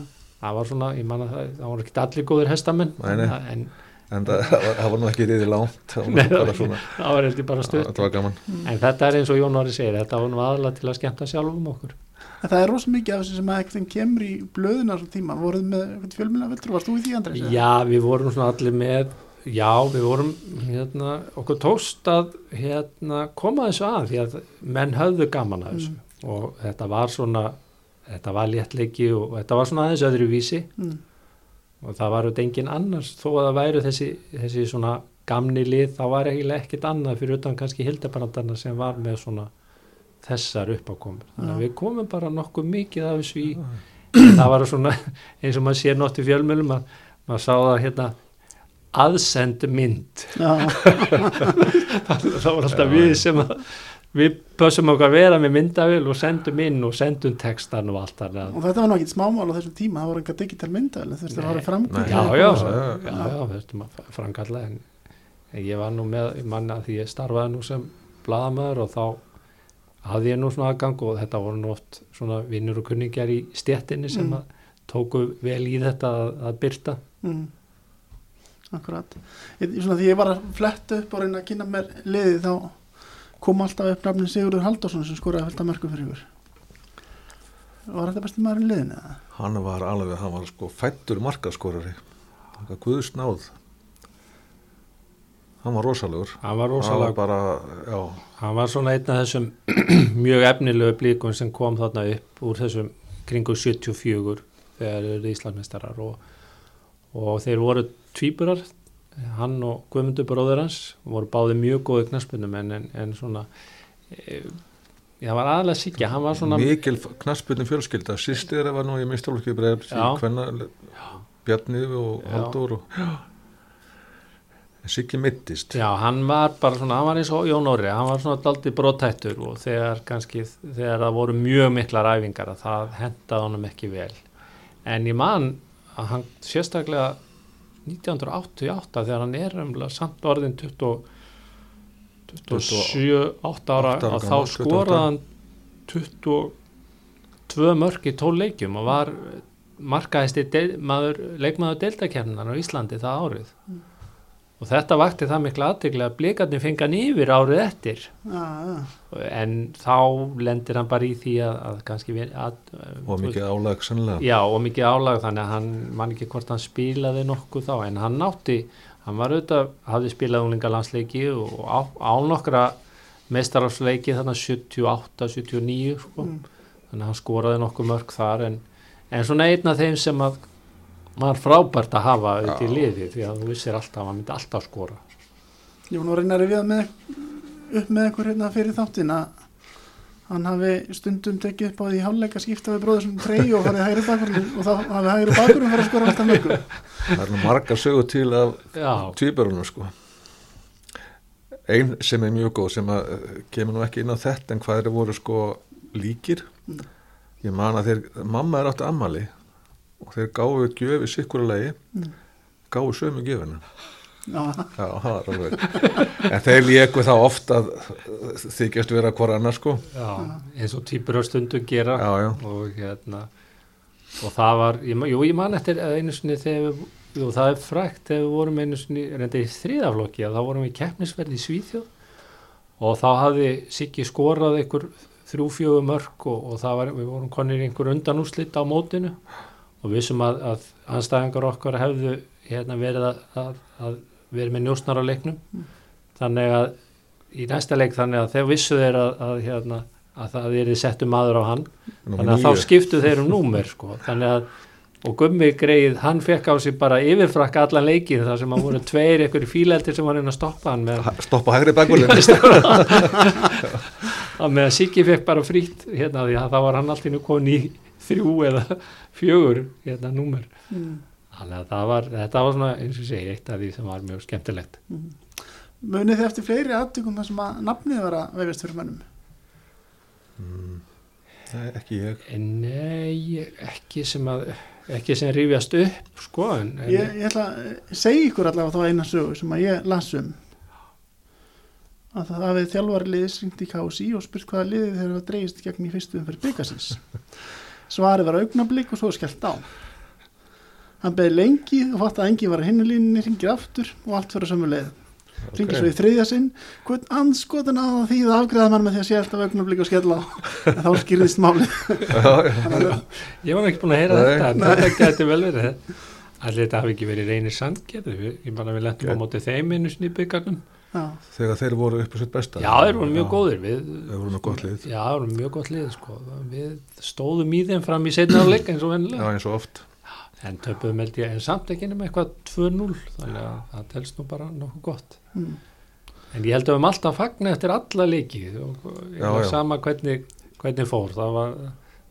það var svona, ég man að það, það voru ekki allir góðir hestamenn Nei, nei. en En það, það var- nú ekki riðið langt. Það var svona. það var eftir bara stutt Það var gaman. en þetta er eins og Jón Orri segir, þetta var nú aðalega til að skemmta sjálfum okkur En það er rosa mikið af þessu sem að eitthvað kemur í blöðunar svo tíma. Voruð með fjölmjöla viltur? Varst þú í því, Andrés? Já, við vorum svona allir með já, við vorum hérna, okkur tókst að hérna, koma þessu að því að menn höfðu gaman að þessu og þetta var svona þetta var léttleiki og þetta var svona aðeins öðru vísi Mm. og það var auðvitað engin annars þó að það væru þessi, þessi svona gamni lið, þá var ekkit annað fyrir utan kannski hildabrandarna sem var með svona þessar uppákomur þannig að við komum bara nokkuð mikið af þessu í það var svona eins og maður sér nótt í fjölmjölum að maður sá það hérna aðsend mynd Já, það var alltaf við sem að við pössum okkar að vera með myndavél og sendum inn og sendum textan og allt þar og þetta var nú ekkit smámál á þessum tíma. Það voru eitthvað digital myndavel. Þú veist, það voru framkvæmt. já, já, Já, já, já. já, já, þurftum að framkalla en en ég var nú með, manna því ég starfaði nú sem bladamöður og þá hafði ég nú svona aðgang og þetta voru nú oft svona vinnur og kunningjar í stjettinni sem Mm. að tóku vel í þetta að, að byrta Mm. Akkurat. Ég, svona, því ég var að fletta upp og reyna að kynna mér liðið þá kom alltaf upp nafnin Sigurður Halldórsson sem skoraði fylgta mörgum fyrir ykkur. Var þetta besti maður í liðinu? eða? Hann var alveg, hann var sko fættur markaskorari. Það var guðsnáð. Hann var rosalegur. Hann var hann var bara, já, hann var svona einn af þessum mjög efnilegu blíkun sem kom þarna upp úr þessum kringu 74 þegar þeir eru Íslandsmeistarar og, og þeir voru tvíburar. Hann og Guðmundur bróður hans voru báði mjög góði knaspunum en, en, en svona e, það var aðlega sikja, hann var svona mikil knaspinu fjölskylda. Sýstir var nú í mistalvöski bregð Já. hvenna, Bjarni og Já. Haldur og en Siggi mittist Já, hann var bara svona, hann var eins og Jón Óri, hann var svona daldi brotættur og þegar kannski, þegar það voru mjög miklar æfingar að það hendaði honum ekki vel. En ég man að hann sérstaklega 1988 þegar hann er umlega samt orðin 20, 27, 8 ára og þá gamall, 28. skoraði hann 22 mörg í 12 leikjum og var markaðist maður, leikmaður deildakefninan á Íslandi það árið og þetta vakti það mikla aðteglega að blikarnir fengi hann yfir árið eftir Já, já. en þá lendir hann bara í því að, að kannski við, að, og mikið álag sannlega já og mikið álag þannig að hann man ekki hvort hann spilaði nokkuð þá en hann nátti, hann var auðvitað hafði spilað unglingalandsleiki og á, á nokkra meistarafsleiki þannig 78, 79 sko. þannig að hann skoraði nokkuð mörg þar en, en svona einn af þeim sem að var frábært að hafa auðvitað í liði því að þú vissir alltaf að hann myndi alltaf skora. Ég var nú að reyna að með, upp með eitthvað hérna fyrir þáttin að hann hafi stundum tekið upp á því hálfleika skipta við bróður sem trey og farið hægri bakurinn og þá hafi hægri bakurinn farið að skora alltaf mörgur. það er nú margar sögur til af já, tvíburunum sko. Ein sem er mjög góð sem að eh, kemur nú ekki inn á þetta en hvað þeir voru sko líkir? Ég man að þeir, mamma er átti ammali og þeir gáðu gjöfi sikkurulegi gáðu sömu gjöfina. Já, það er alveg. En þeir léku þá oft að þykjast vera hvora annar sko. Já, eins og týpur á stundum gera. Já, já, og hérna og það var, jú ég man eftir einu sinni þegar jú það er frækt þegar við vorum einu sinni, reynda í þriðaflokki að þá vorum við keppnisverði í Svíþjóð. Og þá hafði Siggi skorað einhver þrjú fjögur mörg og, og það var, við vorum konir einhver undanúslit á mótinu. og við sem að, að anstæðingar okkar hefðu hérna verið að, að, að verið með njósnar á leiknum. Þannig að í næsta leik þannig að þeir vissu þeir að, að hérna að það er settu maður á hann. Númer þannig að níu. þá skiptu þeir um númer sko. þannig að og gummi greið, hann fekk á sig bara yfirfrakka allan leikin þar sem að voru tveir ykkur í fíleldir sem var einn að stoppa hann með, stoppa hægri bakvöldin að með að Siggi fekk bara frýtt hérna því að það var hann alltaf komin í þrjú eða fjögur hérna númer Mm. þannig að það var, þetta var svona eins og segi eitt af því sem var mjög skemmtilegt munið þið eftir fleiri aðtökum þar sem að nafnið var að vefjast fyrir mönnum. Nei, ekki ég en nei, ekki sem að ekki sem rífjast upp sko en, en Ég, ég ætla að segja ykkur allavega þá eina sögu sem að ég las um að það hafið þjálfari liðið syngt í KSI og spurt hvaða liðið þeir hafa dreigist gegn í fyrstu umferð byggasins. Svarið var augnablík og svo skellt á. Hann beði lengi og fatt að engi var að hinnulínni, ringir aftur og allt fyrir sömu leið. Ringir svo í þriðja sinn, hvern anskotan að því það afgreða mann með því að sé alltaf augnablík og skella á. Þá skýrðist málið. Ég var ekki búin að heyra Nei. þetta, en þetta gæti vel verið. Allir þetta hafi ekki verið reynir sandgerðu, ég bara við lentum á móti þeim einu sinni í byggarnum. Já, þegar þeir voru upp á sitt besta Já, þeir voru mjög góðir. Við, þeir voru mjög gott lið Já, þeir voru mjög gott lið, sko. Við stóðum í þeim fram í setna áleik eins og já, vennilega. eins og oft En töpuðum held ég, en samt ekki nema eitthvað 2-0, þannig að það telst nú bara nokkuð gott. mm. En ég held að við höfum alltaf fagna eftir alla leiki og ég Já, var já. sama hvernig, hvernig fór. Það var,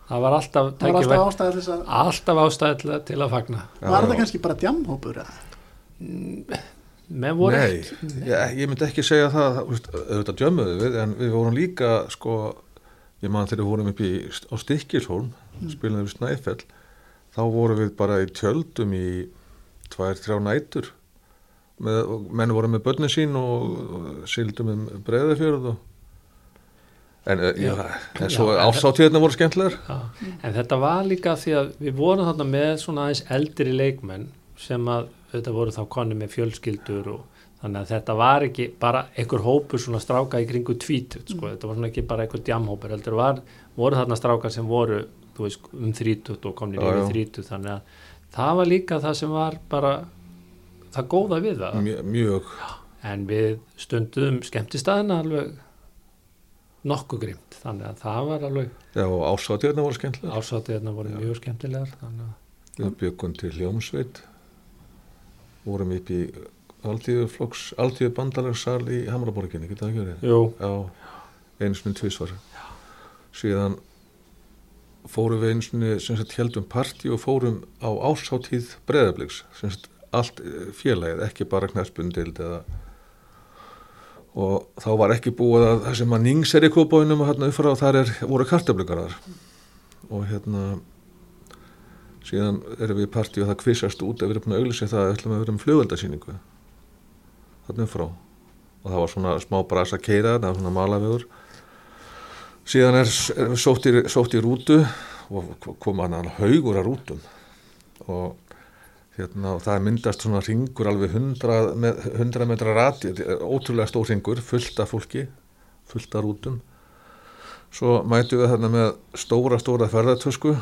það var alltaf, það var tækifæri- alltaf að alltaf ástæði til, að- til að fagna. Já, Var já. kannski bara djamhópur eða? Menn voru Nei, ég, ég myndi ekki segja það, auðvitað djömmuðu við, en við vorum líka, sko, ég man þegar við vorum upp í, á Stikkilsholm, mm. spilaðum við Snæfell, þá vorum við bara í tjöldum í tvær, þrjá nætur, með, menn voru með börnin sín og, sildum um breiðafjörð og, en, já, Já. en svo ásáttíðina voru skemmtilegar. Já, en þetta var líka því að við vorum þarna með svona aðeins eldri leikmenn sem að þetta voru þá konni með fjölskyldur og þannig að þetta var ekki bara einhver hópur svona stráka í kringu tvítut sko, þetta var svona ekki bara einhver djamhópur heldur var, voru þarna stráka sem voru veist, um þrítut og komnir Já, yfir já. þrítut þannig að það var líka það sem var bara það góða við það. Mjög, mjög, en við stundum skemmtistæðina alveg nokkuð grimt þannig að það var alveg Já, og ásátjöðna voru skemmtilega. ásáttiðna voru mjög skemmtilegar þannig að Við byggum til Hljómsveit, vorum upp í alltíðu bandalagsal í Hamraborginni, getur það Já, einu sinni tvísvar. Síðan fórum við sagt, heldum partí og fórum á ásáttíð breðabliks, allt eh, félagið, ekki bara knæspundild eða og þá var ekki búið að það sem að Nings er í kópáinum og hérna uppfra og þar er, voru kartablikar og hérna síðan erum við í partí og það kvissast út ef við erum búin að auglýsa það að við ætlum að vera um flugveldasýningu þarna frá. Og það var svona smá brasa keira það var svona malavegur. Síðan er, er sótt, í, sótt í rútu og koma hann haugur að rútum. Og hérna og það myndast svona ringur alveg 100, með, 100 metra rati. Ótrúlega stór ringur, fullt af fólki fullt af rútum. Svo mætu við þarna með stóra stóra ferðartösku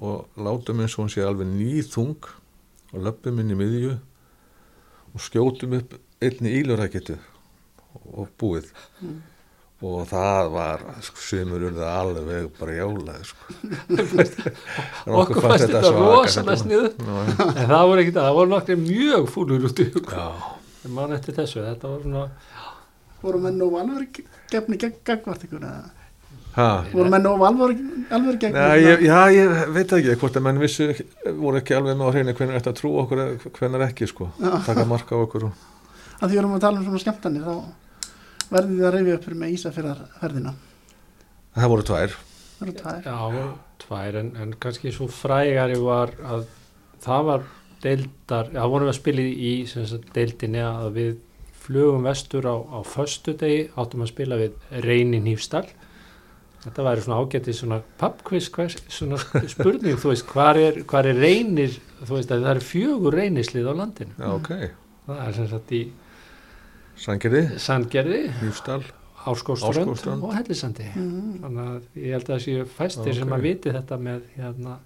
og látum eins og hún sé alveg nýþung og löpum inn í miðju og skjótum upp einni ílurækitu og búið. Mm. og það var semur urða alveg bara jálaði sko. okkur fannst þetta rosalega sniðu Já, en það voru ekki það, það voru nokkri mjög fúlur út í já, ég man eftir þessu, þetta var svona voru menn og alveg gefni ykkur eða? ha voru menn og alveg, gegn Nei, ég, já, ég veit ekki hvort að menn vissu, voru ekki alveg með á hreinu hvernig þetta trú okkur, hvernig ekki sko, taka marka á okkur og... að því vorum að tala um svona skemmtanir þá verðið þið að reyfi upp fyrir með Ísafjörðarferðina það voru tvær. Það eru tvær. Já, tvær, en, en kannski svo frægari var að það var deildar, já, vorum við að spila í sem sagt, deildinni að við flugum vestur á, á föstu degi, áttum að spila við Reynin Hífstall þetta væri svona ágætið svona pappkviss, svona spurning þú veist, hvar er, hvar er Reynir þú veist að það eru fjögur Reynislið á landinu. Já, ok, það er sem sagt í Sangeri, Sandgerði, Nýfstall Áskóströnd og Hellisandi mm. þannig að ég held að það séu fæstir Ok. sem að viti þetta með hérna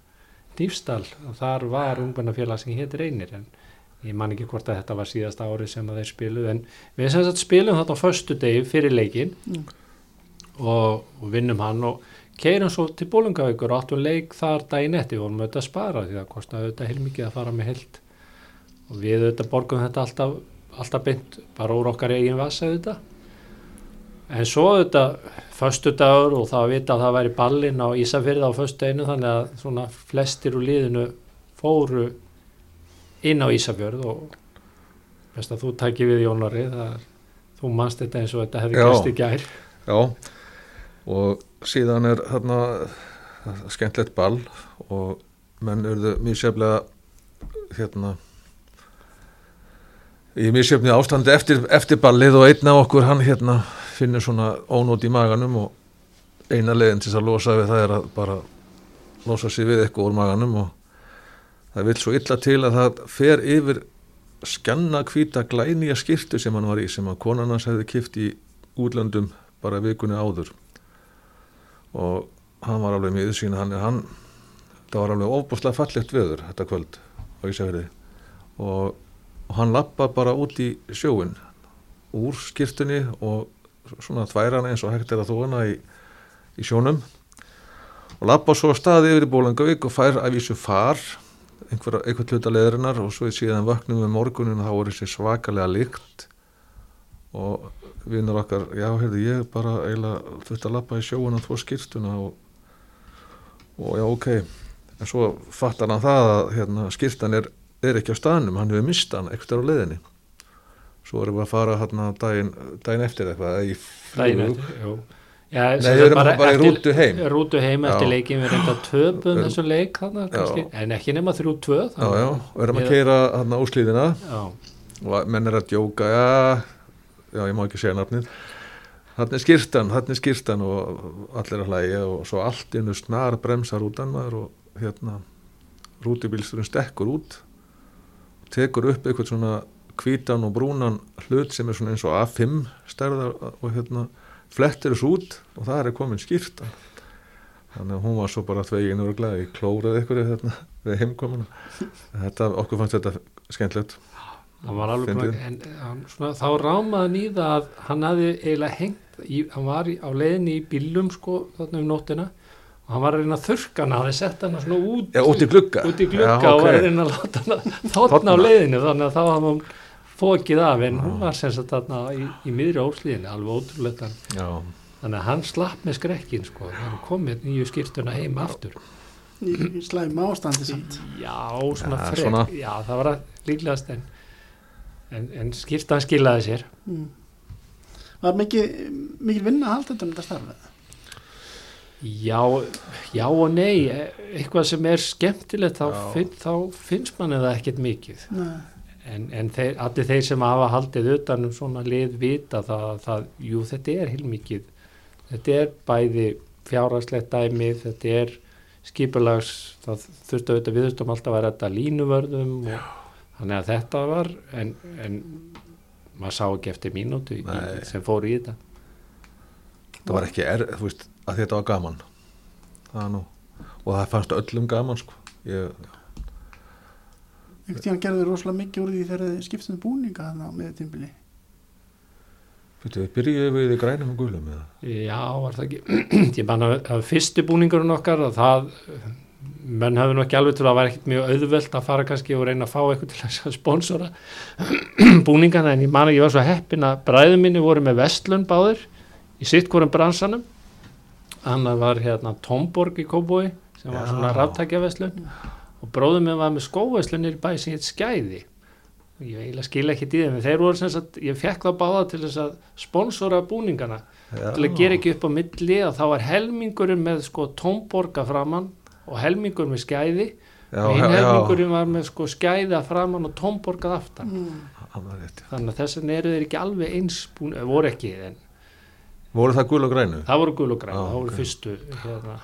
Dýfstal og þar var ungmennafélag sem hétt Reynir en ég man ekki hvort að þetta var síðasta árið sem að þeir spiluð en við sem sagt spilum þetta á föstu degi fyrir leikin Mm. Og, og vinnum hann og keirum svo til Bólungavíkur og áttum leik þar daginn eftir. Og vorum auðvitað að spara því það kostaði auðvitað heilmikið að fara með held og við auðvitað borgum þetta alltaf, alltaf beint bara úr okkar eigin vasa auðvitað. En svo auðvitað föstu dagur og það að vita að það væri ballinn á Ísafyrða á föstu einu þannig að svona flestir úr liðinu fóru inn á Ísafjörð og best að þú tæki við Jónari það þú manst þetta eins og þetta hefði gæst í gær. Já, og síðan er þarna skemmtlegt ball og menn eruðu mjög seflega hérna í mjög sefni ástandi eftir, eftir ballið og einn af okkur hann hérna finnur svona ónót í maganum og eina leiðin til þess að losa við það er að bara losa sig við eitthvað úr maganum og það vil svo illa til að það fer yfir skanna hvíta glænýja skirtu sem hann var í sem að konan hans hefði kift í útlöndum bara vikunni áður og hann var alveg mjög sína hann, hann. Það var alveg ofbúslega fallegt veður þetta kvöld á Ísafjörði og, og hann lappa bara út í sjóin úr skirtunni og svona þværan eins og hægt er að þóna í, í sjónum. Og lappa svo að staði yfir í Bólangavík og fær að vísu far einhver, einhver hluta leðurinnar og svo síðan vöknum við morgunin og þá voru þessi svakalega líkt og vinnur okkar, já, heyrðu, ég bara eiginlega þurfti að lappa í sjóun og þvó skýrstuna og, og já, ok. En svo fattar hann það að hérna, skýrstan er, er ekki á staðnum hann hefur mistað hann eitthvað á leiðinni. Svo erum við að fara hérna daginn, daginn eftir eitthvað eða í flug. Já, Nei, við erum bara í rútu heim. Rútu heim eftir leikin við reynda töpum Já. þessu leik kannski, en ekki nema þrjú tvö já, já, og erum að Við- keira hérna úslíðina já, og menn er að djóka já, já, ég má ekki segja nafnið. Hann er skýrstan, hann er skýrstan og allir að hlæja og svo allt innu snar bremsar út maður og hérna rútibílsturinn stekkur út tekur upp eitthvað svona hvítan og brúnan hlut sem er svona eins og A5 stærðar og hérna flettir þessu út og það er komin skýrtan þannig að hún var svo bara tvegin og glæði, klóraði eitthvað hérna, við heimkomuna. Þetta, okkur fannst þetta skemmtilegt hann var alveg Fyndið. búin, en hann, svona, þá rámaði hann í það að hann hafði eiginlega hengt í, hann var í, á leiðinni í bílum sko þarna um nóttina. Og hann var að reyna að þurrka hann hafði sett hann svona út Já, út í glugga. út í glugga Já, og var að reyna að láta hann þarna á leiðinu þannig að þá hafði hann fókið af. En hún var sem sagt þarna í, í miðri óslíðinu alveg ótrúlega þannig að hann slapp með skrekkin sko. Hann kom með nýju skýrtuna heim aftur. Í, í slæm ástandi samt. Já, svona Ja, frek svona. Já, það var að líklegast en, en, en skýrtan skilaði sér. Mm. var mikið, mikið vinna að halda þetta um þetta starfið Já, já og nei. Eitthvað sem er skemmtilegt þá, Já. finn, þá finnst manni það ekkert mikið. Nei. en, en þeir, allir þeir sem hafa haldið utan um svona lið vita það, það jú þetta er heilmikið. Þetta er bæði fjárhagslegt dæmi, þetta er skipulags, það þurfti auðvitað við þurftum alltaf að vera þetta línuvörðum og þannig að þetta var en, en maður sá ekki eftir Nei. sem fór í þetta. Það var ekki er, þú veist, að þetta var gaman. Það nú og það fannst öllum gaman sko. Ég, einhvern tíðan gerðu þið rosalega mikið úr því þegar þið skiptum búninga þarna með tímbili veitu, við byrjuðum við í grænum og gulum eða? Já, var það ekki? Ég man að, fyrsti búningurinn okkar að það menn hafði nú ekki alveg til að það var ekkert mjög auðvelt að fara kannski og reyna að fá eitthvað til að sponsora búningana en ég man ég var svo heppin að bræðu minni voru með vestlun báðir í sitt hvorum bransanum. Annar var hérna Tomborg í Kóbói sem var Já. svona ráttækja vestlun og bróðum minn var með skóveslunir í bæ sem hétt Skæði. Og ég eiginlega skil ekki þeim en þeir voru sem sagt, ég fekk það báða til þess að sponsora búningana. Til að gera ekki upp á milli að þá var helmingurinn með sko tómborga framann og helmingurinn með skæði og já, helmingurinn var með sko skæði að framann og tómborgað aftan mm. þannig að þess vegna eru þeir ekki alveg eins búin, eh, voru ekki en voru það gul og grænu? það voru gul og græn, Já, það voru ok. fyrstu hérna,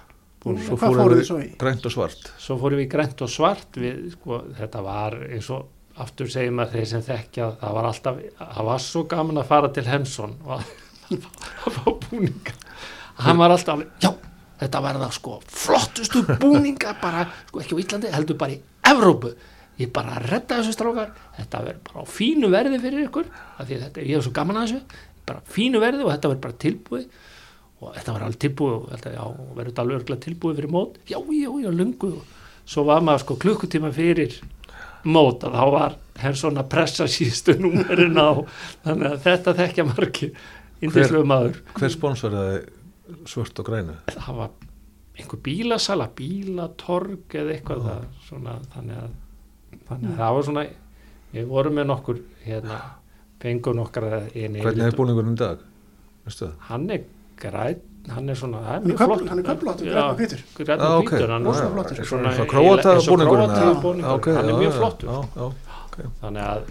og Svo hvað fórum við- svo í? grænt og svart svo fórum við grænt og svart við, sko, þetta var eins og aftur segjum að þeir sem þekkja það var alltaf, það var svo gaman að fara til Hensson og að að fá búninga hann var alltaf alveg, já, þetta verða sko flottustu búninga bara, sko ekki á Íslandi, heldur bara í Evrópu. Ég bara redda þessu strákar. Þetta verður bara á fínu verði fyrir ykkur af því þetta, ég hef svo gaman að þessu. Bara fínu verði og þetta verður bara tilbúið. Og þetta var alveg tilbúið og og verður þetta alveg örgulega tilbúið fyrir mót. Já, já, já, lungu svo var maður sko klukkutíma fyrir mót að þá var Hensson að pressa síðustu númerin á. Þannig að þetta þekkja margir maður. hver sponsoraði svart og grænu? það var einhver bílasala bílatorg eða eitthvað það, svona, þannig að, þannig að það var svona við vorum með nokkur hérna, fengum nokkar hvernig er búningurinn í dag? Hann er græn hann er svona, það er Hann er mjög flott hann er köflóttur, Já, grænn og hvítur. grænn Já, og ok. hvítur hann er svona- króata eins og búningurinn ok, hann er mjög flottur já, já. þannig að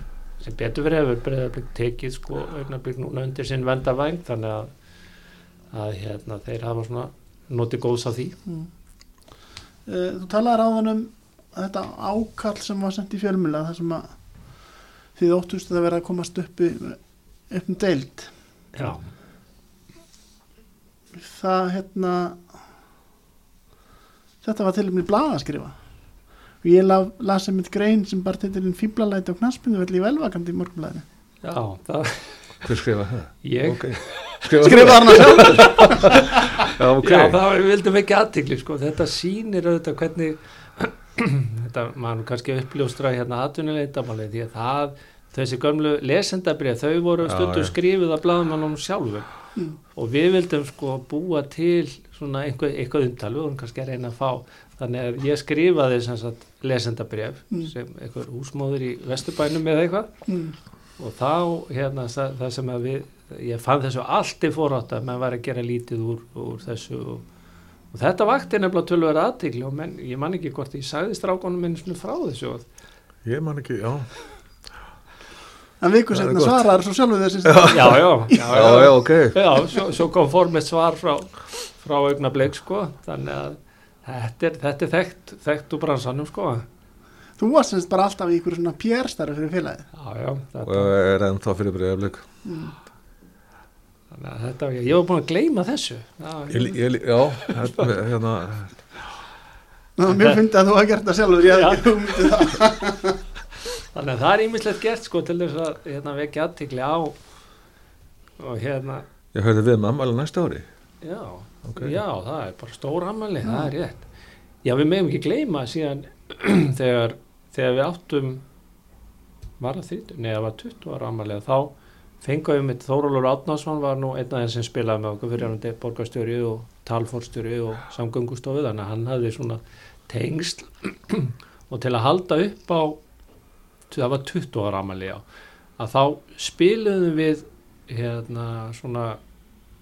sem betur verið hefur breyðarblik tekið sko augnablik núna undir sinn venda væng þannig að, að hérna, þeir hafa svona notið góðs af því Mm. Uh, þú talaði ráðan um þetta ákall sem var sendt í fjölmjöla þar sem að þið óttust að vera að komast upp, í, upp um deild já, það hérna þetta var til og með blað að skrifa og ég la, las einmitt grein sem bara titilinn fíblalæti og knaspinu vel í velvakandi í morgunblæðinu já, það hver skrifa það? ég Okay. Skrifa þarna sjálf já, ok Já, það við vildum ekki aðtikli sko. þetta sýnir auðvitað hvernig þetta nú kannski uppljóstra hérna atvinnuleitamáli því að það, þessi gömlu lesendabrið, þau voru já. skrifuð af blaðmannum sjálfum Mm. og við vildum sko búa til svona einhver, eitthvað umtal við vorum kannski að reyna að fá þannig að ég skrifaði sem sagt lesendabrið Mm. sem einhver húsmóður í Vesturbænum eða eitthvað mm. og þá hérna það, það sem að við ég fann þessu allt í forátt að maður var að gera lítið úr, úr þessu og, og þetta vakti nefnilega tölvöra aðtikli og menn, ég man ekki hvort ég sagði strákonum minn svona frá þessu og, ég man ekki, já. En viku Það er setna svarar svo sjálfu þessi já, já, já, já, já, ok. Já svo, svo kom formið svar frá, frá augnablik sko. Þannig að þetta er, þetta er þekkt, þekkt úr bransanum sko. Þú varst semst bara alltaf í ykkur svona pjærstarfi fyrir félagið. Já, já, og þetta, er ennþá fyrir þannig að þetta ég var búin að gleyma þessu. Já, ég, ég, já, hérna, hérna var mjög fyndið að þú hafa gert það sjálfur ég hafði ekki hugmyndið það. Þannig að það er ímislegt gert sko til þess að hérna, vekja aðtikli á og hérna Ég höfði við með ammæli næsta ári. Já, Ok. já, það er bara stór ammali, það er rétt. Já, við meðum ekki gleyma síðan þegar, þegar við áttum var það þrítið, neða var 20 ára ammali þá fengum við Þórólur Átnarsson var nú einn af þeim sem spilaði með okkur fyrir hann borgarstjóri og talfórstjóri og samgöngustofu þannig að hann hafði svona tengsl og til að halda upp á það var 20 ára ammali já að þá spiluðum við hérna svona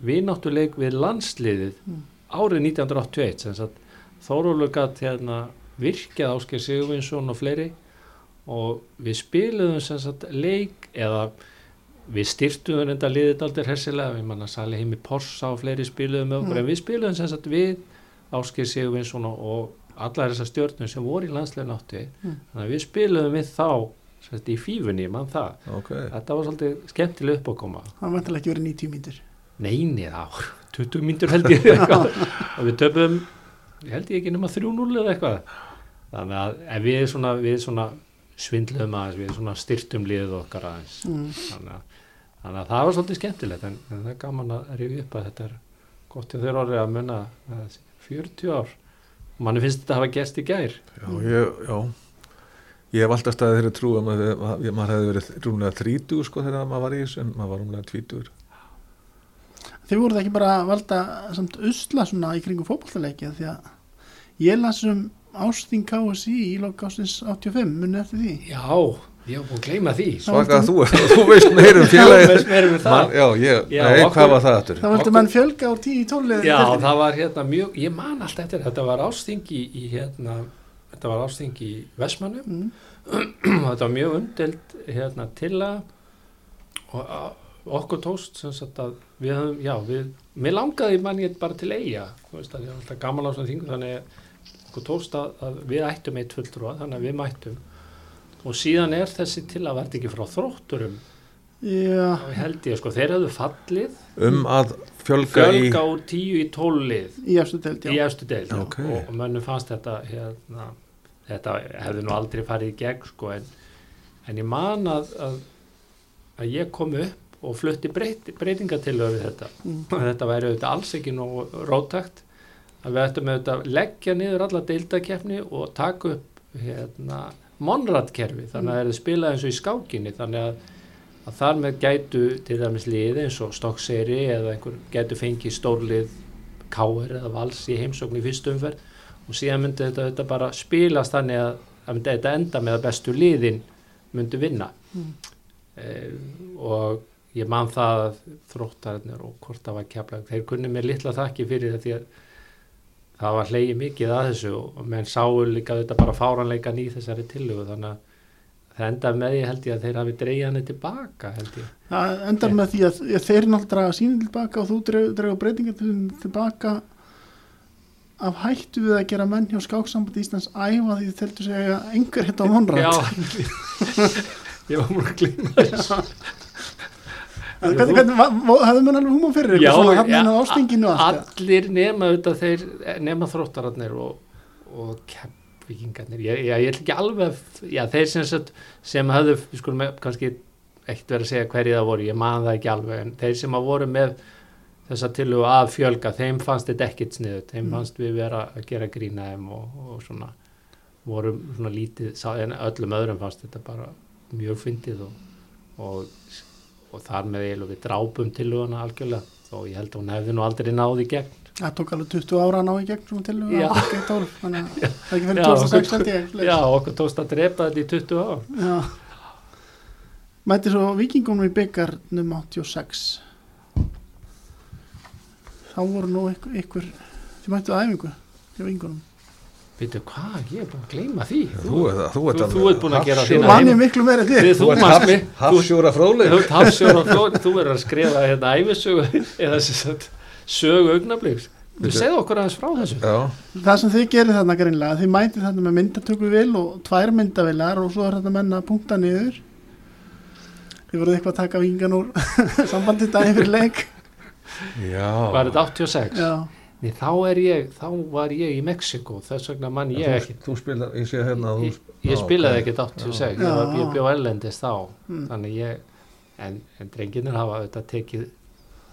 vináttuleik við landsliðið Mm. árið 1981 sem sagt Þórólur gatt hérna virkjað Ásker Sigurvinsson og fleiri og við spiluðum sem sagt leik eða við styrtuðum enda liðið aldrei hersilega, við manna Sali Heimi Porsa og fleiri spiluðum með okkur, Mm. en við spiluðum sem sagt við Ásker Sigurvinsson og, og allar þessar stjórnum sem voru í landslegin áttu Mm. þannig að við spiluðum við þá sem sagt í fífunni, mann það. Ok, þetta var svolítið skemmtileg uppákoma. Það vantilega ekki verið 90 mínútur. Neini þá, 20 mínútur held ég. Eitthvað. Og við töpum, ég held ég ekki nema 3-0 eða eitthvað. Þannig að ef við svona, við svona svindluðum aðeins, við svona styrtum liðið okkar aðeins. Mm. þannig að, þannig að það var svolítið skemmtilegt en, en það er gaman að rifja upp að þetta er gott í þeirra orðið að munna að 40 ár. Og manni finnst þetta að hafa gerst í gær. Já, ég, já. Ég hef alltaf staðið þeirri trú að maður, maður, maður hefði verið rúmlega 30 sko þegar maður var í þessu en maður var rúmlega 20 Þið voruð ekki bara að valda samt usla svona í kringum fótballtaleiki því að ég las um Ástín KSI í lok ástins 85 munið eftir því. Já, búin að gleyma því Svaka að þú, þú veist meir um félagið um það? Man, Já, ég, Já, nei, okkur- hvað var það aftur? Það vildi Okkur- mann fjölga úr 10 í 12 liðið í Já, deildinni. það var hérna mjög, ég man alltaf eftir, þetta var ástingi í hérna, þetta var ástingi í Vestmannum Mm. þetta var mjög umdelt hérna til að og okkur tóst sem sagt að við höfum, já, við, mér langaði mann ég bara til eiga, þú veist að ég var alltaf gaman á svona þingu þannig að okkur tóst að, að við ættum eitt fulltrúa, þannig að við mættum og síðan er þessi til að verða ekki frá þrótturum Já, og held ég sko, þeir hefðu fallið Um að fjölga, fjölga úr tíu í tólið í efstu deild, í já. efstu deild já. Ok. og, og mönnum fannst þetta hérna, þetta hefði nú aldrei farið í gegn sko, en, en ég man að, að, að ég kom upp og flutti breyt, breytingatilögu við þetta Mm. þetta væri auðvitað alls ekki nú rótakt að við ættum auðvitað að leggja niður alla deildakefni og taka upp hérna monradkerfi þannig að það er spilað eins og í skákinni þannig að, að þar með gætu til dæmis liði eins og stokkseri eða einhver gætu fengið stórlið káir eða vals í heimsókn í fyrstu umferð og síðan myndi þetta, þetta bara spilast þannig að, að myndi þetta enda með að bestu liðin myndi vinna Mm. eh, og ég man það að þróttararnir og hvort það var kjaplega þeir kunni mér litla þakki fyrir þetta því að það var hleyið mikið að þessu og menn sáu líka þetta bara fáranleikan í þessari tillögu þannig að það endaði með því held ég að þeir hafi dreigja henni tilbaka held ég. Það endar með því að þeir náttúrulega draga sínin tilbaka og þú dregur breytingar til, tilbaka. Af hættu við að gera menn hjá skáksambandi Íslands æfa því þið teltu segja einhver hitt á vonrætt. Já, ég var múin að glima þessu hvernig, hvernig, hafði mann alveg húma fyrir eitthvað svona hann inn á ástinginu allir nema auðvitað þeir nema þróttararnir og, og keppvíkingarnir ég, ég, ég ætla ekki alveg já, þeir sem, sem hafðu skulum kannski ekkert verið að segja hverju það voru ég man það ekki alveg en þeir sem að voru með þessa tilugu að fjölga þeim fannst þetta ekkert sniðut þeim Mm. fannst við vera að gera grína þeim og, og svona vorum svona lítið en öllum öðrum fannst þetta bara mjög fyndið og, og, og þar með eiginlega við drápum tiluguna algjörlega þó ég held að hún hefði nú aldrei náði gegn Það tók alveg 20 ára að ná í gegn svona til Já. að ekki 12, þannig að það ekki fyrir Já, 2006 held ég. Já, okkur tókst að drepa þetta í 20 ár Já. Mætti svo vikingunum í byggarnum 86. Þá voru nú ykkur, ykkur þið mættu að æfingu hjá vikingunum. Veitu hvað, ég er búin að gleyma því. Þú ert þú Þú- ert þú ert búin að gera Þú þína man heim- ég miklu meira. Þið- Þú Þú ert hafsjóra fróðleg ert Þú verður að skrifa hérna æfisögu eða sem sagt sögu augnabliks Þú segðu okkur aðeins frá þessu? Já, Það sem þið gerir þarna greinlega, þið mætið þarna með myndatöku vil og tvær myndavilar og svo er þetta menna að punkta niður. Þið voruð eitthvað að taka vingan úr sambandið daginn fyrir leik. já. Var þetta 86? Já, Nei, þá er ég, þá var ég í Mexiko, þess vegna mann ég þú, ekki. þú spilar, ég sé hérna að Ég, þú, ég Já, spilaði ok. ekkert 86, Já. ég, var- ég bjó ellendist þá, Mm. þannig ég, en, en drenginir hafa auðvitað tekið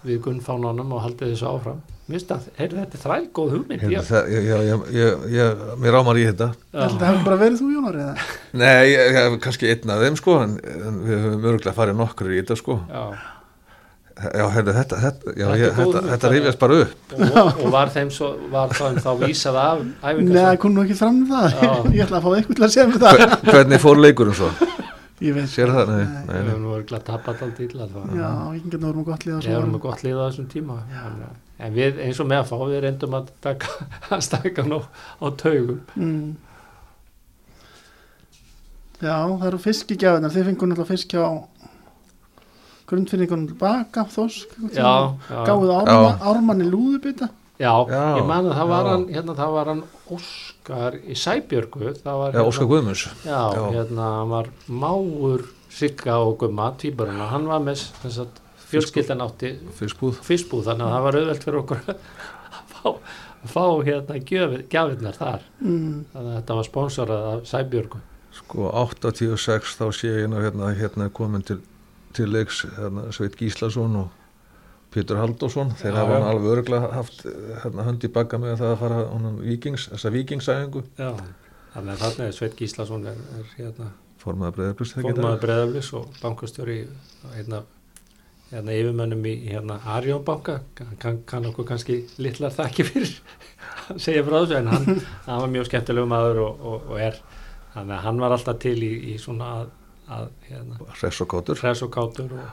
við gunnfánunum og haldið þessu áfram. Mér finnst að, heyrðu, þetta er þræl góð hugmynd. hérna, Ég, það, ég, ég, ég, ég, mér rámar í þetta það hefur bara verið þú Jónar eða? Nei, ég, ég, kannski einn af þeim sko en, en við höfum örgulega farið nokkur í þetta sko já, Já, heyrðu, þetta, þetta, já, Þetta þetta, þetta rifjast bara upp og, og var þeim svo, var þeim þá vísað af Nei, það æfingar. kom nú ekki fram með það. Já. Ég ætla að fá eitthvað til að segja mér það. Hver- Hvernig fór leikurinn svo? Ég veit. Sér það? Nei, Nei. nei, Við höfum nú örgulega tapað alltaf illa það. Já, vikingarna voru nú gott liða Við með gott lið á þessum tíma. Að- En við, eins og með að fá, við reyndum að taka, að stæka nú á taugum. Mm. Já, það eru fiskigjafinar. Þið fengur náttúrulega fisk hjá grundfinningunum tilbaka, þosk. Já, já. Gáðu ármann, ármanni lúðubita. Já, Já, ég man að það var hann, hérna, það var hann Óskar í Sæbjörgu, það var Já, Óskar Guðmunds já, Já. hérna, hann var máur Sigga og Gumma, tvíburuna, hann var með þess að fjölskyldan átti fiskbúð, þannig að það var auðvelt fyrir okkur að fá, að fá hérna gjafinnar þar, Mm. þannig að þetta var sponsorað af Sæbjörgu. Sko 86 þá sé ég hérna, hérna komin til, til leiks hérna, Sveit Gíslason og Pétur Halldórsson. Þeir hafa hann alveg örgulega haft hérna, hönd í bagga með það að fara honum vikings, þessa vikingsæðingu Já, þannig að þarna er Sveit Gíslason er, er hérna formaða breðaflis og bankastjóri hérna, hérna yfirmönnum í hérna Arjón banka. Kann, kann okkur kannski litlar þakki fyrir að segja frá þessu en hann, hann var mjög skemmtilegu maður og, og, og er þannig að hann var alltaf til í, í svona að, að hérna, Hress og Kótur hress og kátur og,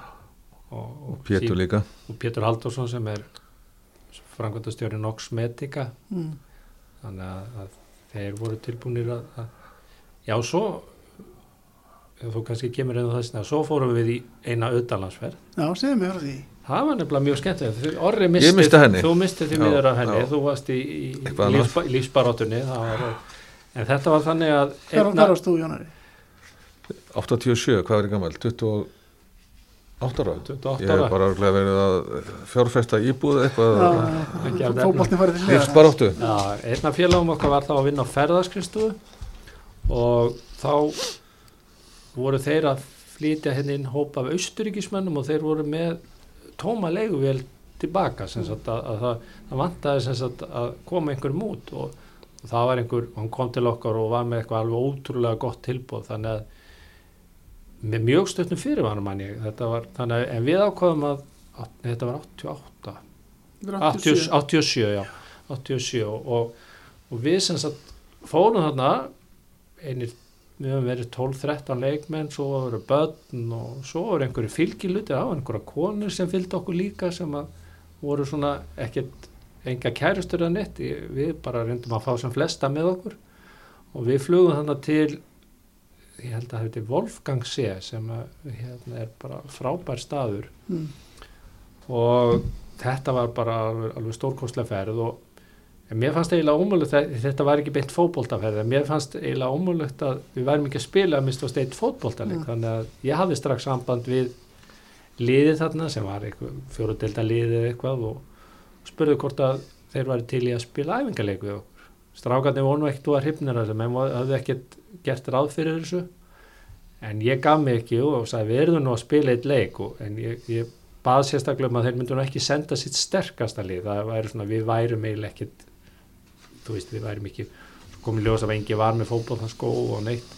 og, og, Pétur sí- líka. og Pétur Halldórsson sem er frangvöndastjóri Nox Medica. Mm. þannig að, að þeir voru tilbúinir að, að já svo þú kannski kemur á þess að svo fórum við í eina auðdalansferð Já, segðu mig frá því. það var nefnilega mjög Þú- Orri Ég misti, þú misti því miður af henni. já. þú varst í, í lífsbaróttunni var, en þetta var þannig að Hver hver varst þú Jónari? 87, hvað er ég gammal? 28 ára 28 Ég hef ára bara örgulega verið að fjárfesta íbúð eitthvað af Fótbolti farið til hliðar. lífsbaróttu Já, einn af félagum okkar var þá að vinna á ferðarskristofu og þá voru þeir að flytja henni inn hóp af austuríkismönnum og þeir voru með tóma leiguvél tilbaka sem sagt að, að það, það vantaði sem sagt að koma einhverjum út og, og það var einhver, hann kom til okkar og var með eitthvað alveg ótrúlega gott tilbúð þannig að með mjög stöttum fyrirvanum mann ég. Þetta var, þannig en við ákvaðum að, þetta var 88 Þetta er 80, 87. 87 já. 87 og, og, við sem sagt fórum þarna einir, við höfum verið 12-13 leikmenn, svo voru börn og svo voru einhverju fylgiluti var einhverja konur sem fylgdi okkur líka sem að voru svona ekkert enga kærustur að neitt. Ég- við bara reyndum að fá sem flesta með okkur. Og við flugum þarna til ég held að það heiti Wolfgang C sem að, hérna, er bara frábær staður Mm. og þetta var bara alveg, alveg stórkostlega ferð og mér fannst eiginlega ómögulegt að þetta var ekki beint fótboltaferð en mér fannst eiginlega ómögulegt að við værum ekki að spila að mista steitt fótboltaleg Mm. þannig að ég hafði strax samband við liðið þarna sem var fjóruðdelda liðið eitthvað og spurði hvort að þeir væri til í að spila æfingarleik við okkur strákarnir voru nú ekkert og að hrifnir þessu menn hafði ekkert gert ráð fyrir þessu. En ég gaf mig ekki og sagði við erum nú að spila eitt leik og, en ég, ég bað sérstaklega um að þeir myndu nú ekki senda sitt sterkasta lið, það væri svona við værum eiginlega ekkit þú veist við værum ekki komið ljós að engi var með fótboltanskó og neitt.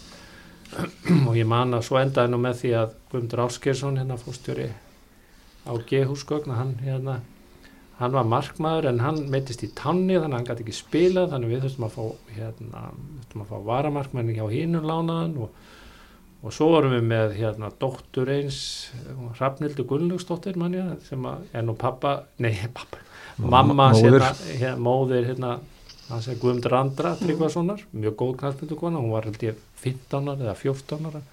Og ég man að svo endaði nú með því að Guðmundur Áskersson hérna fórstjóri á G-húsgögn hann hérna hann var markmaður en hann meittist í tanni þannig að hann gæti ekki spilað þannig við þurftum að fá hérna, þurftum að fá varamarkmanni hjá hínum lánaðan og, og svo vorum við með hérna dóttur eins Hrafnildur Gunnlaugsdóttir mann ég sem að er nú pappa, nei pappa mamma Móðir. hérna, móðir hérna hann segir Guðmundur Andra Tryggvasonar, mjög góð knallmyndukona hún var held ég 15 ára eða 14 ára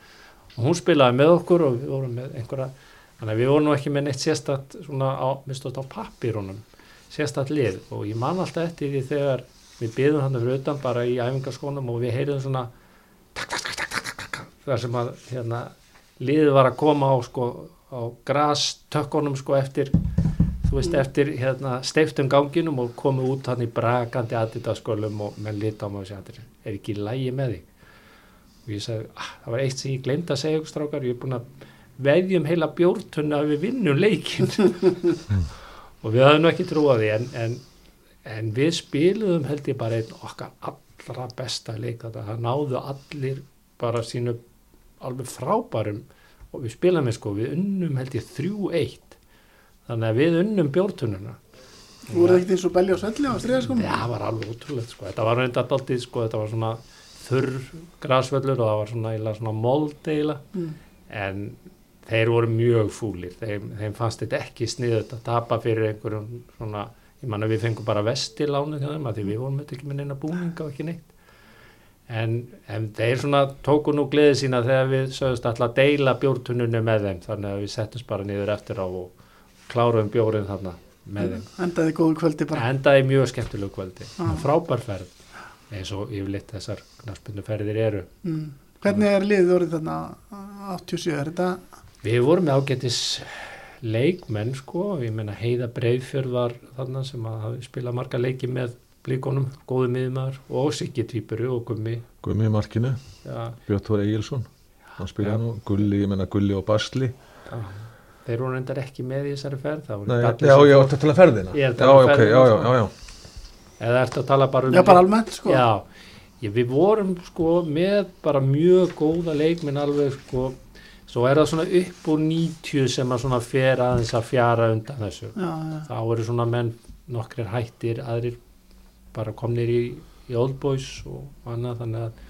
og hún spilaði með okkur og við vorum með einhverja þannig að við vorum nú ekki með neitt sérstætt svona á, á pappírunum sérstætt lið. Og ég man alltaf eftir því þegar við byðum hann fyrir utan bara í æfingaskónum og við heyriðum svona tak, tak, tak, tak, tak, tak, tak, þar sem að hérna, liðið var að koma á sko á grastökkunum sko eftir veist, eftir hérna, steiftum ganginum og komið út hann í brakandi aðditaskölum og menn lita á mig og segja, "Þetta er ekki lægi með þig? Og ég sagði, ah, það var eitt sem ég glemd að segja strákar, ég er búin að veðjum heila bjórtunna að við vinnum leikin og við nú ekki trúið því en, en, en við spiluðum held ég bara einn okkar allra besta leik þetta, það náðu allir bara sínu alveg frábærum og við spilaðum við sko, við unnum held ég 3-1 þannig að við unnum bjórtununa Þú voruð ekkert eins og belja og svelli á stríðaskonum? Já, það var alveg ótrúlegt sko. Þetta var reynda alltaf sko, þetta var svona þurr grasvöllur og það var svona, svona mold eiginlega Mm. en þeir voru mjög fúlir þeim, þeim fannst þetta ekki sniðut að tapa fyrir einhverjum svona ég manna við fengum bara vestilánu hjá þeim að því við vorum þetta ekki með neina búninga og ekki neitt en, en þeir svona tóku nú gleði sína þegar við sögust alltaf að deila bjórtununni með þeim þannig að við settumst bara niður eftir á og kláruðum bjórin þarna með þeim Endaði góðu kvöldi bara. endaði mjög skemmtilegu kvöldi Já. frábær ferð eins og yfirleitt þessar knaspunduferðir eru Mm. Hvernig er liðið orðið þarna 87? Er þetta, við vorum með ágætis leikmenn sko, ég meina Heiða Breiðfjörð var þarna sem að hafi spilað marga leiki með blíkonum, góðu miðumar og Siggi Týpuru og Gummi Gummi markinu, já, Björn Þór Egilson hann Já. spilaði nú, Gulli, ég menna Gulli og Basli já. þeir voru reyndar ekki með í þessari ferð það voru allir já, sem já, fóru. þetta til að ferðina Ég er að já, tala um ok, ferðina, já, já, sko. já, já eða ertu að tala bara um já bara almennt sko? Já, ég, við vorum sko með bara mjög góða leikminn alveg sko, svo er það svona upp úr 90 sem að svona fer aðeins að fjara undan þessu. Já, já, Þá eru svona menn nokkrir hættir, aðrir bara komnir í, í Old Boys og annað þannig að,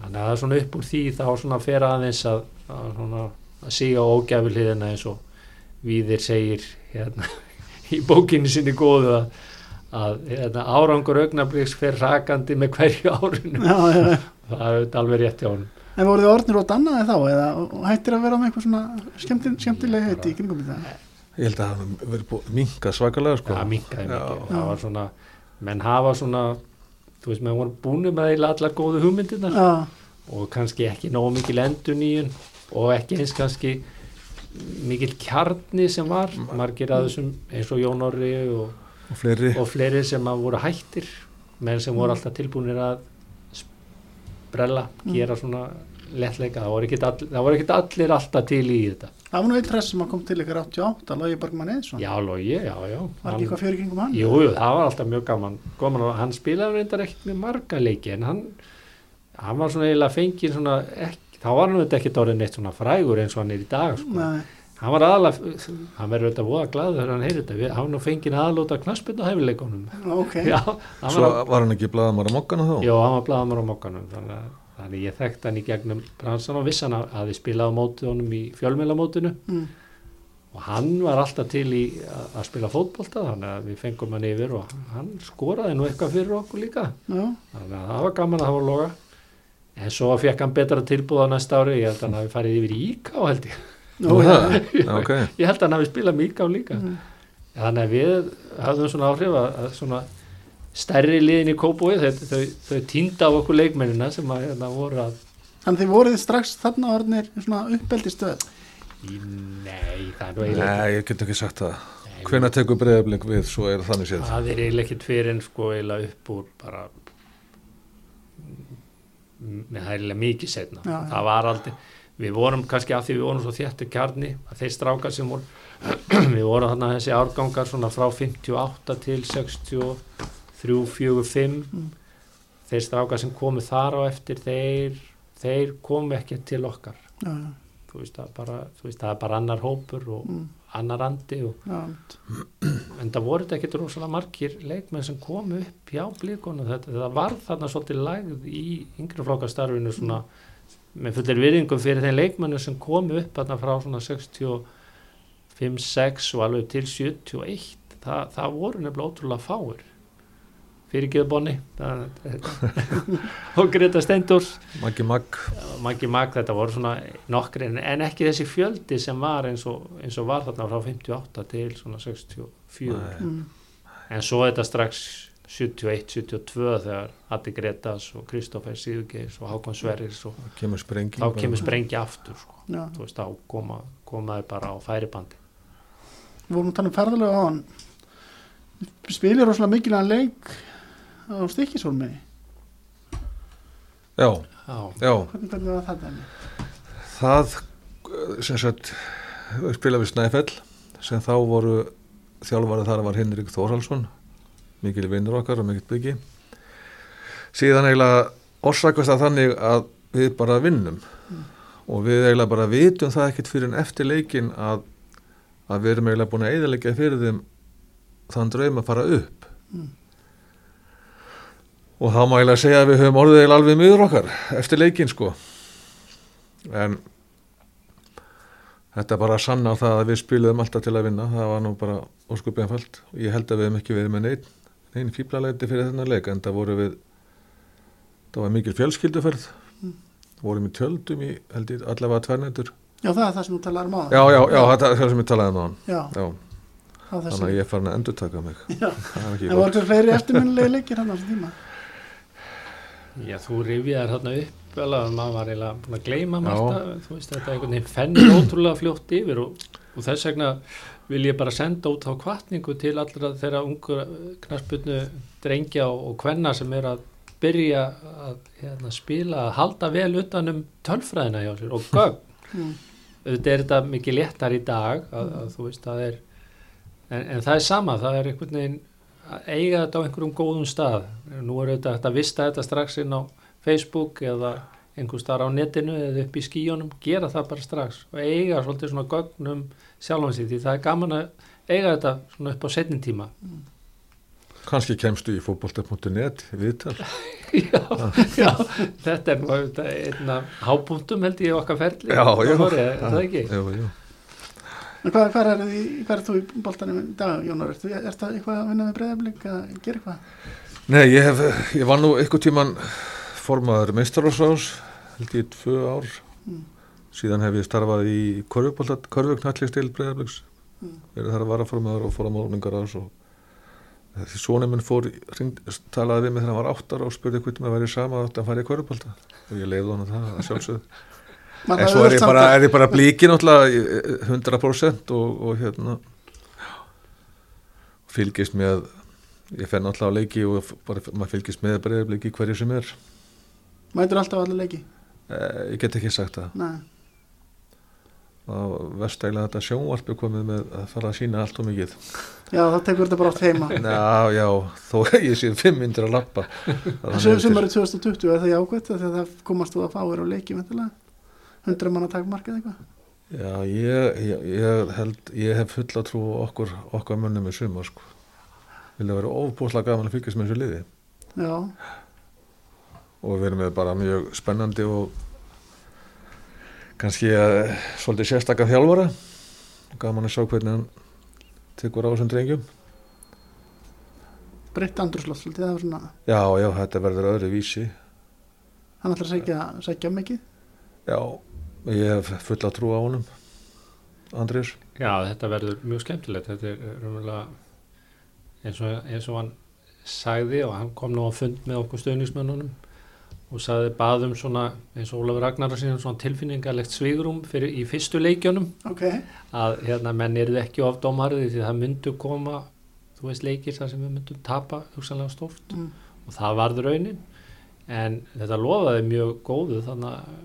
þannig að það er svona upp úr því þá svona fer aðeins að, að, svona, að síga ógæfiliðina eins og Víðir segir hérna í bókinu sinni góðu að, að hérna, árangur augnabliks fer rakandi með hverju árinu. Já, það er alveg rétt hjá honum En voruð þið orðnir og dannaði þá eða hættir að vera með eitthvað svona skemmtil, skemmtilega heiti í kringum þetta? ég held að það verið búið minka svakalega sko. það minkaði Já. mikið það var svona, menn hafa svona þú veist, menn voru búinu með eiginlega allar góðu hugmyndirnar. Já, og kannski ekki nógu mikil endur nýjun og ekki eins kannski mikil kjarni sem var. Margir að þessum eins og Jón Orri og, og fleiri. og fleiri sem að voru hættir. Menn sem voru alltaf tilbúinir að sprella, gera svona lettleika, það voru ekkit all, það voru ekkit allir alltaf til í þetta. Það var nú eitt hress sem kom til ykkur 88, Lógi Bergman Eðsson já, logi, já, já. Var ekki eitthvað fyrir kringum hann? Jú, það var alltaf mjög gaman, og hann spilaði reyndar ekkert með marga leiki en hann, hann var svona eiginlega fengið svona, ekki, þá var hann ekkert orðin eitt svona frægur eins og hann er í dag sko. Nei, hann var aðalega, hann verður þetta voða glaður þegar hann heyrir þetta, Við- hann fengið aðlóta knaspinu hæfileikunum ok. já, hann svo var, var hann ekki blaðamar á mokkana þá? Já, hann var blaðamar á mokkanum þannig að þannig ég þekkt hann í gegnum bransan og vissan að að við spilaði á mótið honum í fjölmjölamótinu Mm. og hann var alltaf til í að, að spila fótbolta þannig að við fengum hann yfir og hann skoraði nú eitthvað fyrir okkur líka. Já, þannig að það var gaman að hafa loga. En svo fekk hann betra tilbúð á næsta ári. Ég held að hann hafi farið yfir í IK held ég Nú, það, já, ok. Ég held að hann hafi spilað með IK líka. Mm. þannig að við hafðum svona áhrif að, að svona stærri liðin í Kópói þau, þau, þau týnda á okkur leikmennina sem að hérna, voru að Þannig þið voruð strax þarna orðnir svona uppeldi stöð. nei, það er nú eiginlega Nei, ég get ekki sagt það. Hvenær tekur breyðablink við, svo er þannig séð. Það er eiginlega ekkit fyrir en sko eiginlega upp úr bara er eiginlega mikið setna já. það var aldrei, við vorum kannski af því við vorum svo þéttu kjarni að þeir strákar sem voru við vorum þarna þessi árgangar svona frá 58 til 63, 4, 5 Mm. þeir strákar sem komu þar á eftir þeir, þeir komu ekki til okkar. Já, já, þú veist, bara, þú veist, það er bara annar hópur og mm, annar andi og já, en það voru þetta ekkert rosalega margir leikmenn sem komu upp hjá blíkonu þetta, það var þarna svolítið lægð í yngri flokkastarfinu svona með fullir virðingum fyrir þeim leikmennu sem komu upp þarna frá svona 65, 6 og alveg til 71 það, það voru nefnilega ótrúlega fáir. Fyrir Gjöðbonni og Greta Steindors Maggi Magg. Maggi Mag þetta voru svona nokkri en, en ekki þessi fjöldi sem var eins og, eins og var þarna frá 58 til svona 64 Nei. mm, en svo þetta strax 71-72 þegar Addi Gretas og Kristoffer Sigurgeis og Hákon Sverris og kemur sprengi þá kemur sprengja aftur sko. þú veist þá koma, koma þeir bara á færibandi. Við vorum að tala um ferðalega á hann spilir rosalega mikilvægan leik á stikkisólmi já, Já, já, hvernig hvernig var þetta henni? það eh, sem sagt spila við Snæfell sem þá voru þjálfarið þar var Henrik Þórhalsson mikil vinnur okkar og mikil byggi. Síðan eiginlega orsakast það þannig að við bara vinnum. Og við eiginlega bara vitum það ekkert fyrir en eftir leikin að, að við erum eiginlega búin að eðalegja fyrir þeim þann draum að fara upp. Mm. og þá má eiginlega segja að við höfum orðið eiginlega alveg miður okkar eftir leikin sko. En þetta er bara að sanna á það að við spiluðum alltaf til að vinna. Það var nú bara óskupið einfalt. Og ég held að við hefum ekki verið með neinn neinn fíblalæti fyrir þennan leik en það voru við það var mikil fjölskylduferð. Mm. vorum í tjöldum í held ég allavega tvernætur Já, það er það sem þú talar um á já, já, já, þetta er það sem ég talaði um á Já, já, þannig að ég er farin að endur taka mig. Já, það er voru þetta fleiri eftirminnilegi leikir hann á þessu tíma? Já, þú rifjaðir þarna upp alveg að maður var eiginlega búin að. Marta, þú veist þetta einhvern veginn fennir ótrúlega fljótt yfir og, og þess vegna vil ég bara senda út á kvartningu til allra þeirra ungur knarsbyrnu drengja og, kvenna sem er að byrja að hérna, spila, að halda vel utanum tölfræðina hjá sér og gögn mm. auðvitað er þetta mikið léttar í dag að, að þú veist það er en, en það er sama, það er einhvern veginn að eiga þetta á einhverjum góðum stað nú er hægt að vista þetta strax inn á Facebook eða einhver staðar á netinu eða upp í skíunum gera það bara strax og eiga svolítið svona gögnum sjálfan sig því það er gaman að eiga þetta svona upp á setnin tíma kannski kemstu í fótbolta.net viðtal já, já, þetta er nú auðvitað einn af hápunktum held ég okkar ferli Já, já. Þorri, er það ekki? jú, jú. En hvað, hvað, er, hvað er þú í boltanum í dag, Jónar? Er, það eitthvað að vinna með breyðablík að gera eitthvað? Nei, ég, hef, ég var nú einhver tíman formaður meistarásrás held ég tvö ár. Mm. síðan hef ég starfað í korfugnallistil breyðabliks Mm. verið þar að vara formaður og fór að málningar ás og því svona minn fór ringd, talaði við mig þegar hann var áttar og spurði hvort maður væri sama átt að fara í korfubólta og ég leiði hann það að sjálfsögðu. En svo er ég bara, er ég bara blíki náttúrulega í- 100% og, og hérna. Fylgist með ég fenn náttúrulega á leiki og bara, maður fylgist með breyðabliki hverju sem er Mætur alltaf allir leiki? eh, ég get ekki sagt það Nei. og vestæglega þetta sjónvarpi komið með að fara að sína allt og mikið Já, þá tekur þetta bara oft heima. já, já, þó ég sé fimm myndir að lappa Sem, sem er 2020, er það jákvæmt þegar það komast þú að fá þér á leiki, veintilega? 100 manna takmarkað eitthvað? Já, ég, ég, ég held, ég hef fulla trú okkur, okkar mönnum í sumar, sko. Vilja vera ofbúslega gaman að fylgjast með þessu liði. Já, Og við erum með bara mjög spennandi og kannski uh, svolítið sérstakka þjálfara. Gaman að sjá hvernig hann tekur á þessum drengjum. breytt andrúslótt svolítið, það var svona, Já, já, þetta verður öðru vísi. hann ætlar að sækja, sækja mikið. Já, ég hef fulla trú á honum, Andrés. Já, þetta verður mjög skemmtilegt þetta er raunverulega eins og, eins og hann sagði og hann kom nú á fund með okkur stöðnismönnunum og sagði baðum svona eins og Ólafur Ragnar svona tilfinningarlegt svigrum fyrir í fyrstu leikjunum. Ok, að hérna menn eru ekki of dómarði því það myndu koma þú veist leikir þar sem við myndum tapa hugsanlega stórt. Mm. og það varð raunin. En þetta lofaði mjög góðu þannig að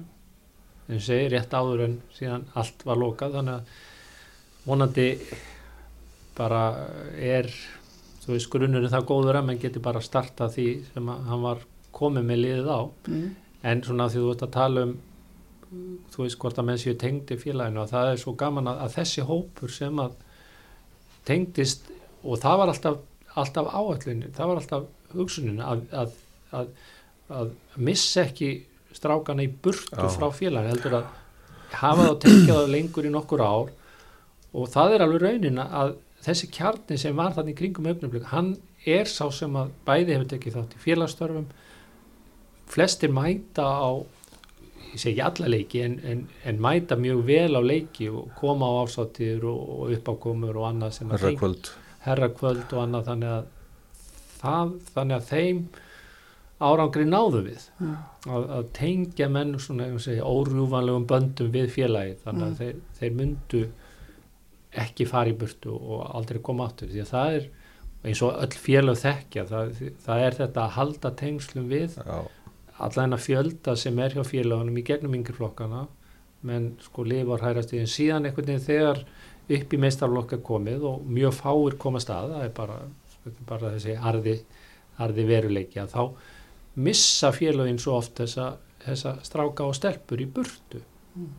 eins og segi rétt áður en síðan allt var lokað. Þannig að vonandi bara er þú veist grunnurinn það góður að menn geti bara starta því sem að hann var komið með liðið á Mm. en svona því þú ert að tala um þú veist hvort að menn séu tengdi félaginu og það er svo gaman að, að þessi hópur sem að tengdist og það var alltaf, alltaf áallinu, það var alltaf hugsunin að, að, að, að missa ekki strákana í burtu Já. frá félaginu heldur að hafa þá tengið það lengur í nokkur ár og það er alveg raunin að þessi kjarni sem var þannig í kringum öfnumlik, hann er sá sem að bæði hefur tekið þátt í félagsstörfum flestir mæta á ég segi ekki alla leiki en, en, en mæta mjög vel á leiki og koma á ásáttir og, og uppákomur og annað sem að Herra teng- kvöld. herrakvöld og annað þannig að það, þannig að þeim árangri náðu við Mm. að, að tengja menn svona órjúvanlegum böndum við félagi þannig að Mm. þeir, þeir myndu ekki fara í burtu og aldrei koma áttur því að það er eins og öll félag þekkja það, það er þetta að halda tengslum við Já, allan að fjölda sem er hjá félagunum í gegnum yngreflokkana menn sko lifar hærast í en síðan einhvern veginn þegar upp í meistarlokka komið og mjög fáir komast að það er bara, bara þessi arði, arði veruleiki að þá missa félagin svo oft þessa, þessa stráka og stelpur í burtu.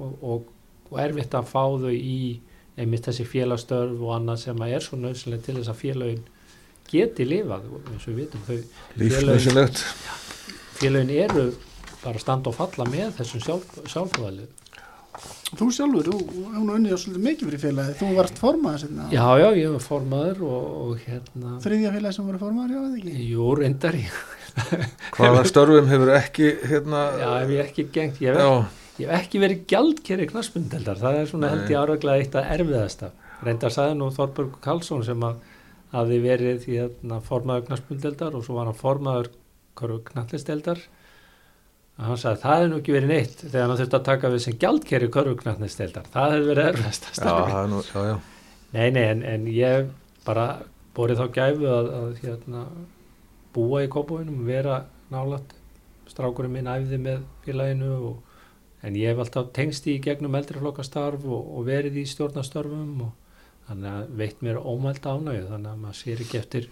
Og, og, og erfitt að fá þau í einmitt þessi félagstörf og annað sem er svo nöðsynlega til þess að félagin geti lifað eins og við vitum þau félögin, lífsnöðsynlegt. Félagin eru bara standa og falla með þessum sjálf, sjálfhóðalið Þú sjálfur, þú hefur unnið svolítið mikið fyrir félagi, þú varst formaður sérna. Já, já, ég var formaður og, og hérna, Þriðja félagi sem voru formaður, já, eða ekki? jú, reyndar ég, Hvaða störfum hefur ekki hérna, já, hef ég ekki gengt, ég hef, ég hef ekki verið gjaldkerri knaspundeldar, það er svona held Nei. ég áraglega eitt að erfiðasta. Reyndar sagði nú Þorberg Karlsson sem að hafi verið hérna, formaður knaspundeldar og svo var hann formaður knallisteldar. Hann sagði það hefði nú ekki verið neitt þegar hann þurfti að taka við sem gjaldkerri körfuknallisteldar, það hefði verið er nú, já, já. Nei, nei, en, en ég bara borið þá gæfu að, að hérna, búa í kópáinum, vera nálat, strákurinn minn æfði með félaginu og, en ég hef alltaf tengst í gegnum eldriflokkastarf og, og verið í stjórnastörfum og þannig að veit mér ómælt ánægju, þannig að maður sér ekki eftir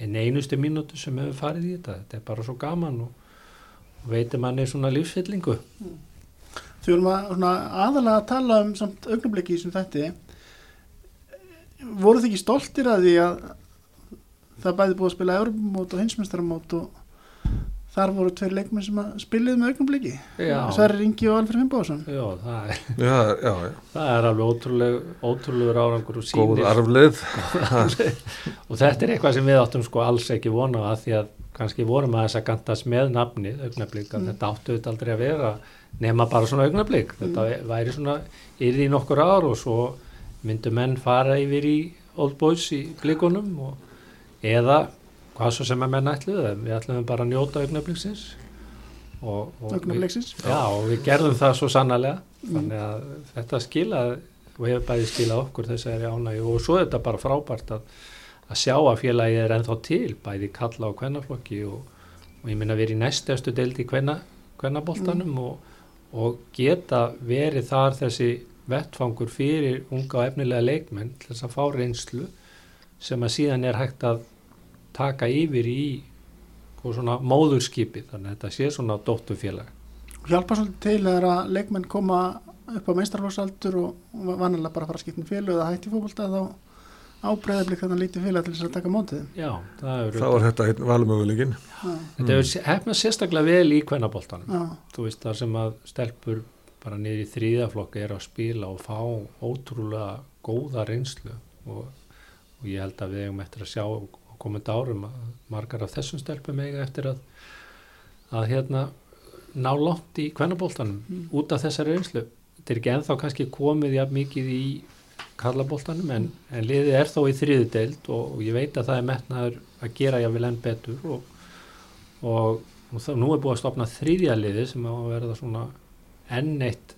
einn einustu mínútu sem hefur farið í þetta, þetta er bara svo gaman og, og veitir manni svona lífsfyllingu. Þau erum að aðalega að tala um samt augnabliki sem þetta voru þið ekki stoltir að því að það bæði búið að spila Európamót og hinsmestaramót og þar voru tveir leikmenn sem að spiliðu með augnabliki Já. Sverri Ringi og Alfred Fimboðsson Já, það er, Já, já, já, það er alveg ótrúleg, ótrúlegur árangur og góð sýnir arfleið. og þetta er eitthvað sem við áttum sko alls ekki vona á að því að kannski vorum að þess að gantast með nafnið augnablík að Mm. þetta áttu þetta aldrei að vera nema bara svona augnablík þetta væri svona yrði í nokkur ár og svo myndu menn fara yfir í Old Boys í blíkunum og eða hvað svo sem að menn ætluðu við ætluðum bara að njóta við, augnabliksins já, og við gerðum það svo sannarlega. Þannig að þetta skilaði og hefur bæði skilað okkur þessari ánægju. Og svo er þetta bara frábært að, að sjá að félagi er ennþá til bæði kalla og kvennaflokki og, og ég minna verið í næstjastu deild í kvenna, kvennaboltanum og, og geta verið þar þessi vettfangur fyrir unga og efnilega leikmenn til þess að fá reynslu sem að síðan er hægt að taka yfir í móðurskipi þannig að þetta sé svona dóttufélag hjálpa svolítið til þegar að leikmenn koma upp á meistarlóksaldur og vanalega bara fara að skipta um félag eða hætti fókbalta þá ábreyðablik þannig lítið félag til þess að taka mótið þeim. Já, það er Þá er þetta. Já, Þetta hefur hefnað sérstaklega vel í kvennaboltanum. já, Þú veist það sem að stelpur bara niður í þrýðaflokka er að spila og fá ótrúlega góða reynslu og, og ég held að við eigum eftir að sjá á komandi árum að margar af þessum stelpum eiga eftir að, að hérna ná langt í kvennaboltanum Mm. út af þessari reynslu. Þetta er ekki ennþá kannski komið jafn mikið í kallaboltanum en, en liðið er þó í þriðu deild og, og ég veit að það er metnaður að gera jáfnvel enn betur og, og, og það, nú er búið að stopna þriðja liði sem á að verða svona enn eitt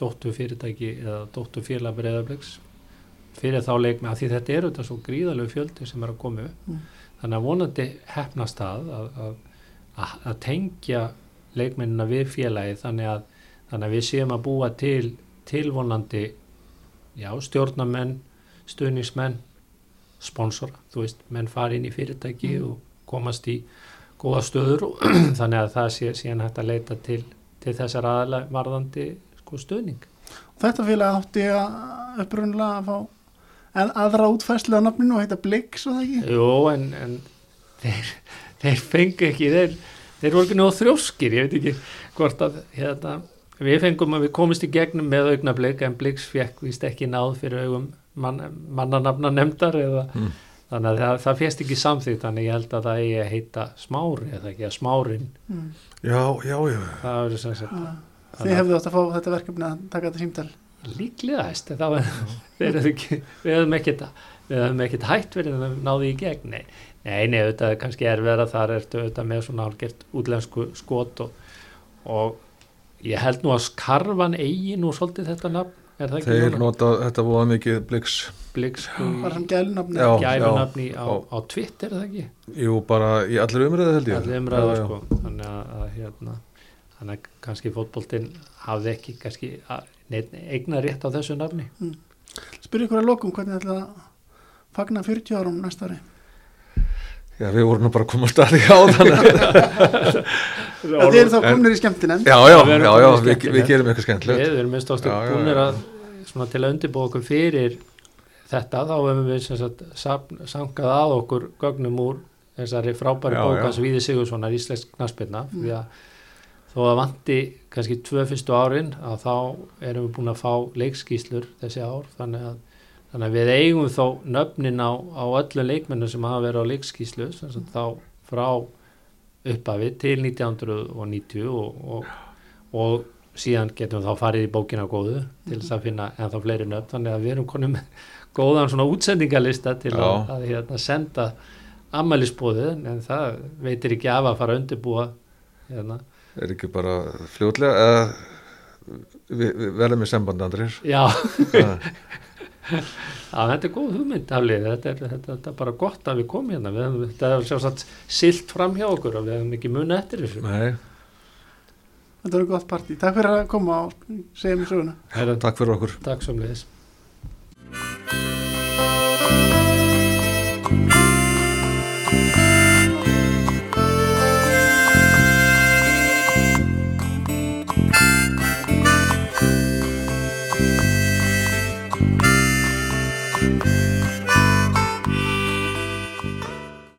dóttu fyrirtæki eða dóttu félag breyðarbleiks fyrir þá leikmi að því þetta eru þetta svo gríðalegu fjöldi sem er að koma upp Mm. þannig að vonandi hefnast það að, að, að, að tengja leikmennina við félagi þannig að, þannig að við séum að búa til tilvonandi já, stjórnamenn, stuðningsmenn sponsora, þú veist, menn fari inn í fyrirtæki Mm. og komast í góða stöður og þannig að það sé síðan hægt að leita til, til þessar aðalega varðandi sko, stuðning. Þetta félag átti að upprunnulega að fá aðra útfæslu á nafninu og heita Blix og það ekki? Jú, en, en þeir, þeir fengu ekki, þeir, þeir voru ekki nóg þrjóskir, ég veit ekki hvort að hérna, við fengum að við komist í gegnum með augnablik en Blix fekk vist ekki náð fyrir augum mann, mannanafna nefndar eða Mm. þannig að það, það férst ekki samþýtt þannig ég held að það eigi að heita smári eða ekki að smárin Mm. Já, já, já. það verður sem sagt Já. Þið hefðu átt að fá þetta verkefni að taka þetta símtal. Líklega hæst en þá er við hefum ekki við hefum ekkert hætt verið að náði í gegn nei, nei, nei auðvitað er kannski erfið að þar ertu auðvitað með svona álgert útlensku skot og, og ég held nú að skarfan eigi nú svolítið þetta nafn er það ekki þeir nota þetta voða mikið Blix. Bara í sem gælunafni. Gælunafni á, á Twitter er það ekki? jú bara í allir umræðu held ég. Allir já. sko. Þannig að, hérna þannig að kannski fótboltinn hafði ekki kannski að- neinn eigna rétt á þessu nafni Spyrir ykkur að lokum hvernig ætla að fagna 40 árum næsta ári. já við vorum nú bara að koma að staði á þannig Já, þið eru þá komnir í skemmtinin. já já, já, já við, við gerum eitthvað skemmtilegt við erum búinir já. að svona til að undirbúa okkur fyrir þetta þá hefum við sem sagt safn- sankað að okkur gögnum úr þessari frábæri Já, bóka já. Svíði Sigurssonar Íslensk knaspirna því að þó að vanti kannski tvö fyrstu árin að þá erum við búin að fá leikskíslur þessi ár. Þannig að, þannig að við eigum þó nöfnin á, á öllum leikmennum sem hafa verið á leikskíslu sagt þá frá upphafi til 1990 og, og, og síðan getum við þá farið í bókina góðu til þess að finna ennþá fleiri nöfn. Þannig að við erum konum með góðan svona útsendingalista til að, að hérna, senda ammælisbóðu en það veitir ekki af að fara að undirbúa hérna. Er ekki bara fljótlega eða við, við verðum í samband Andrir Já, Já. Já, þetta er góð hugmynd Haflið, þetta er, þetta, þetta er bara gott að við komum hérna, við hefum, þetta er sjálfsagt silt fram hjá okkur og við hefum ekki muni eftir þessu. Nei, Þetta var gott partí. Takk fyrir að koma og segja mér söguna. Herra, takk fyrir okkur takk sem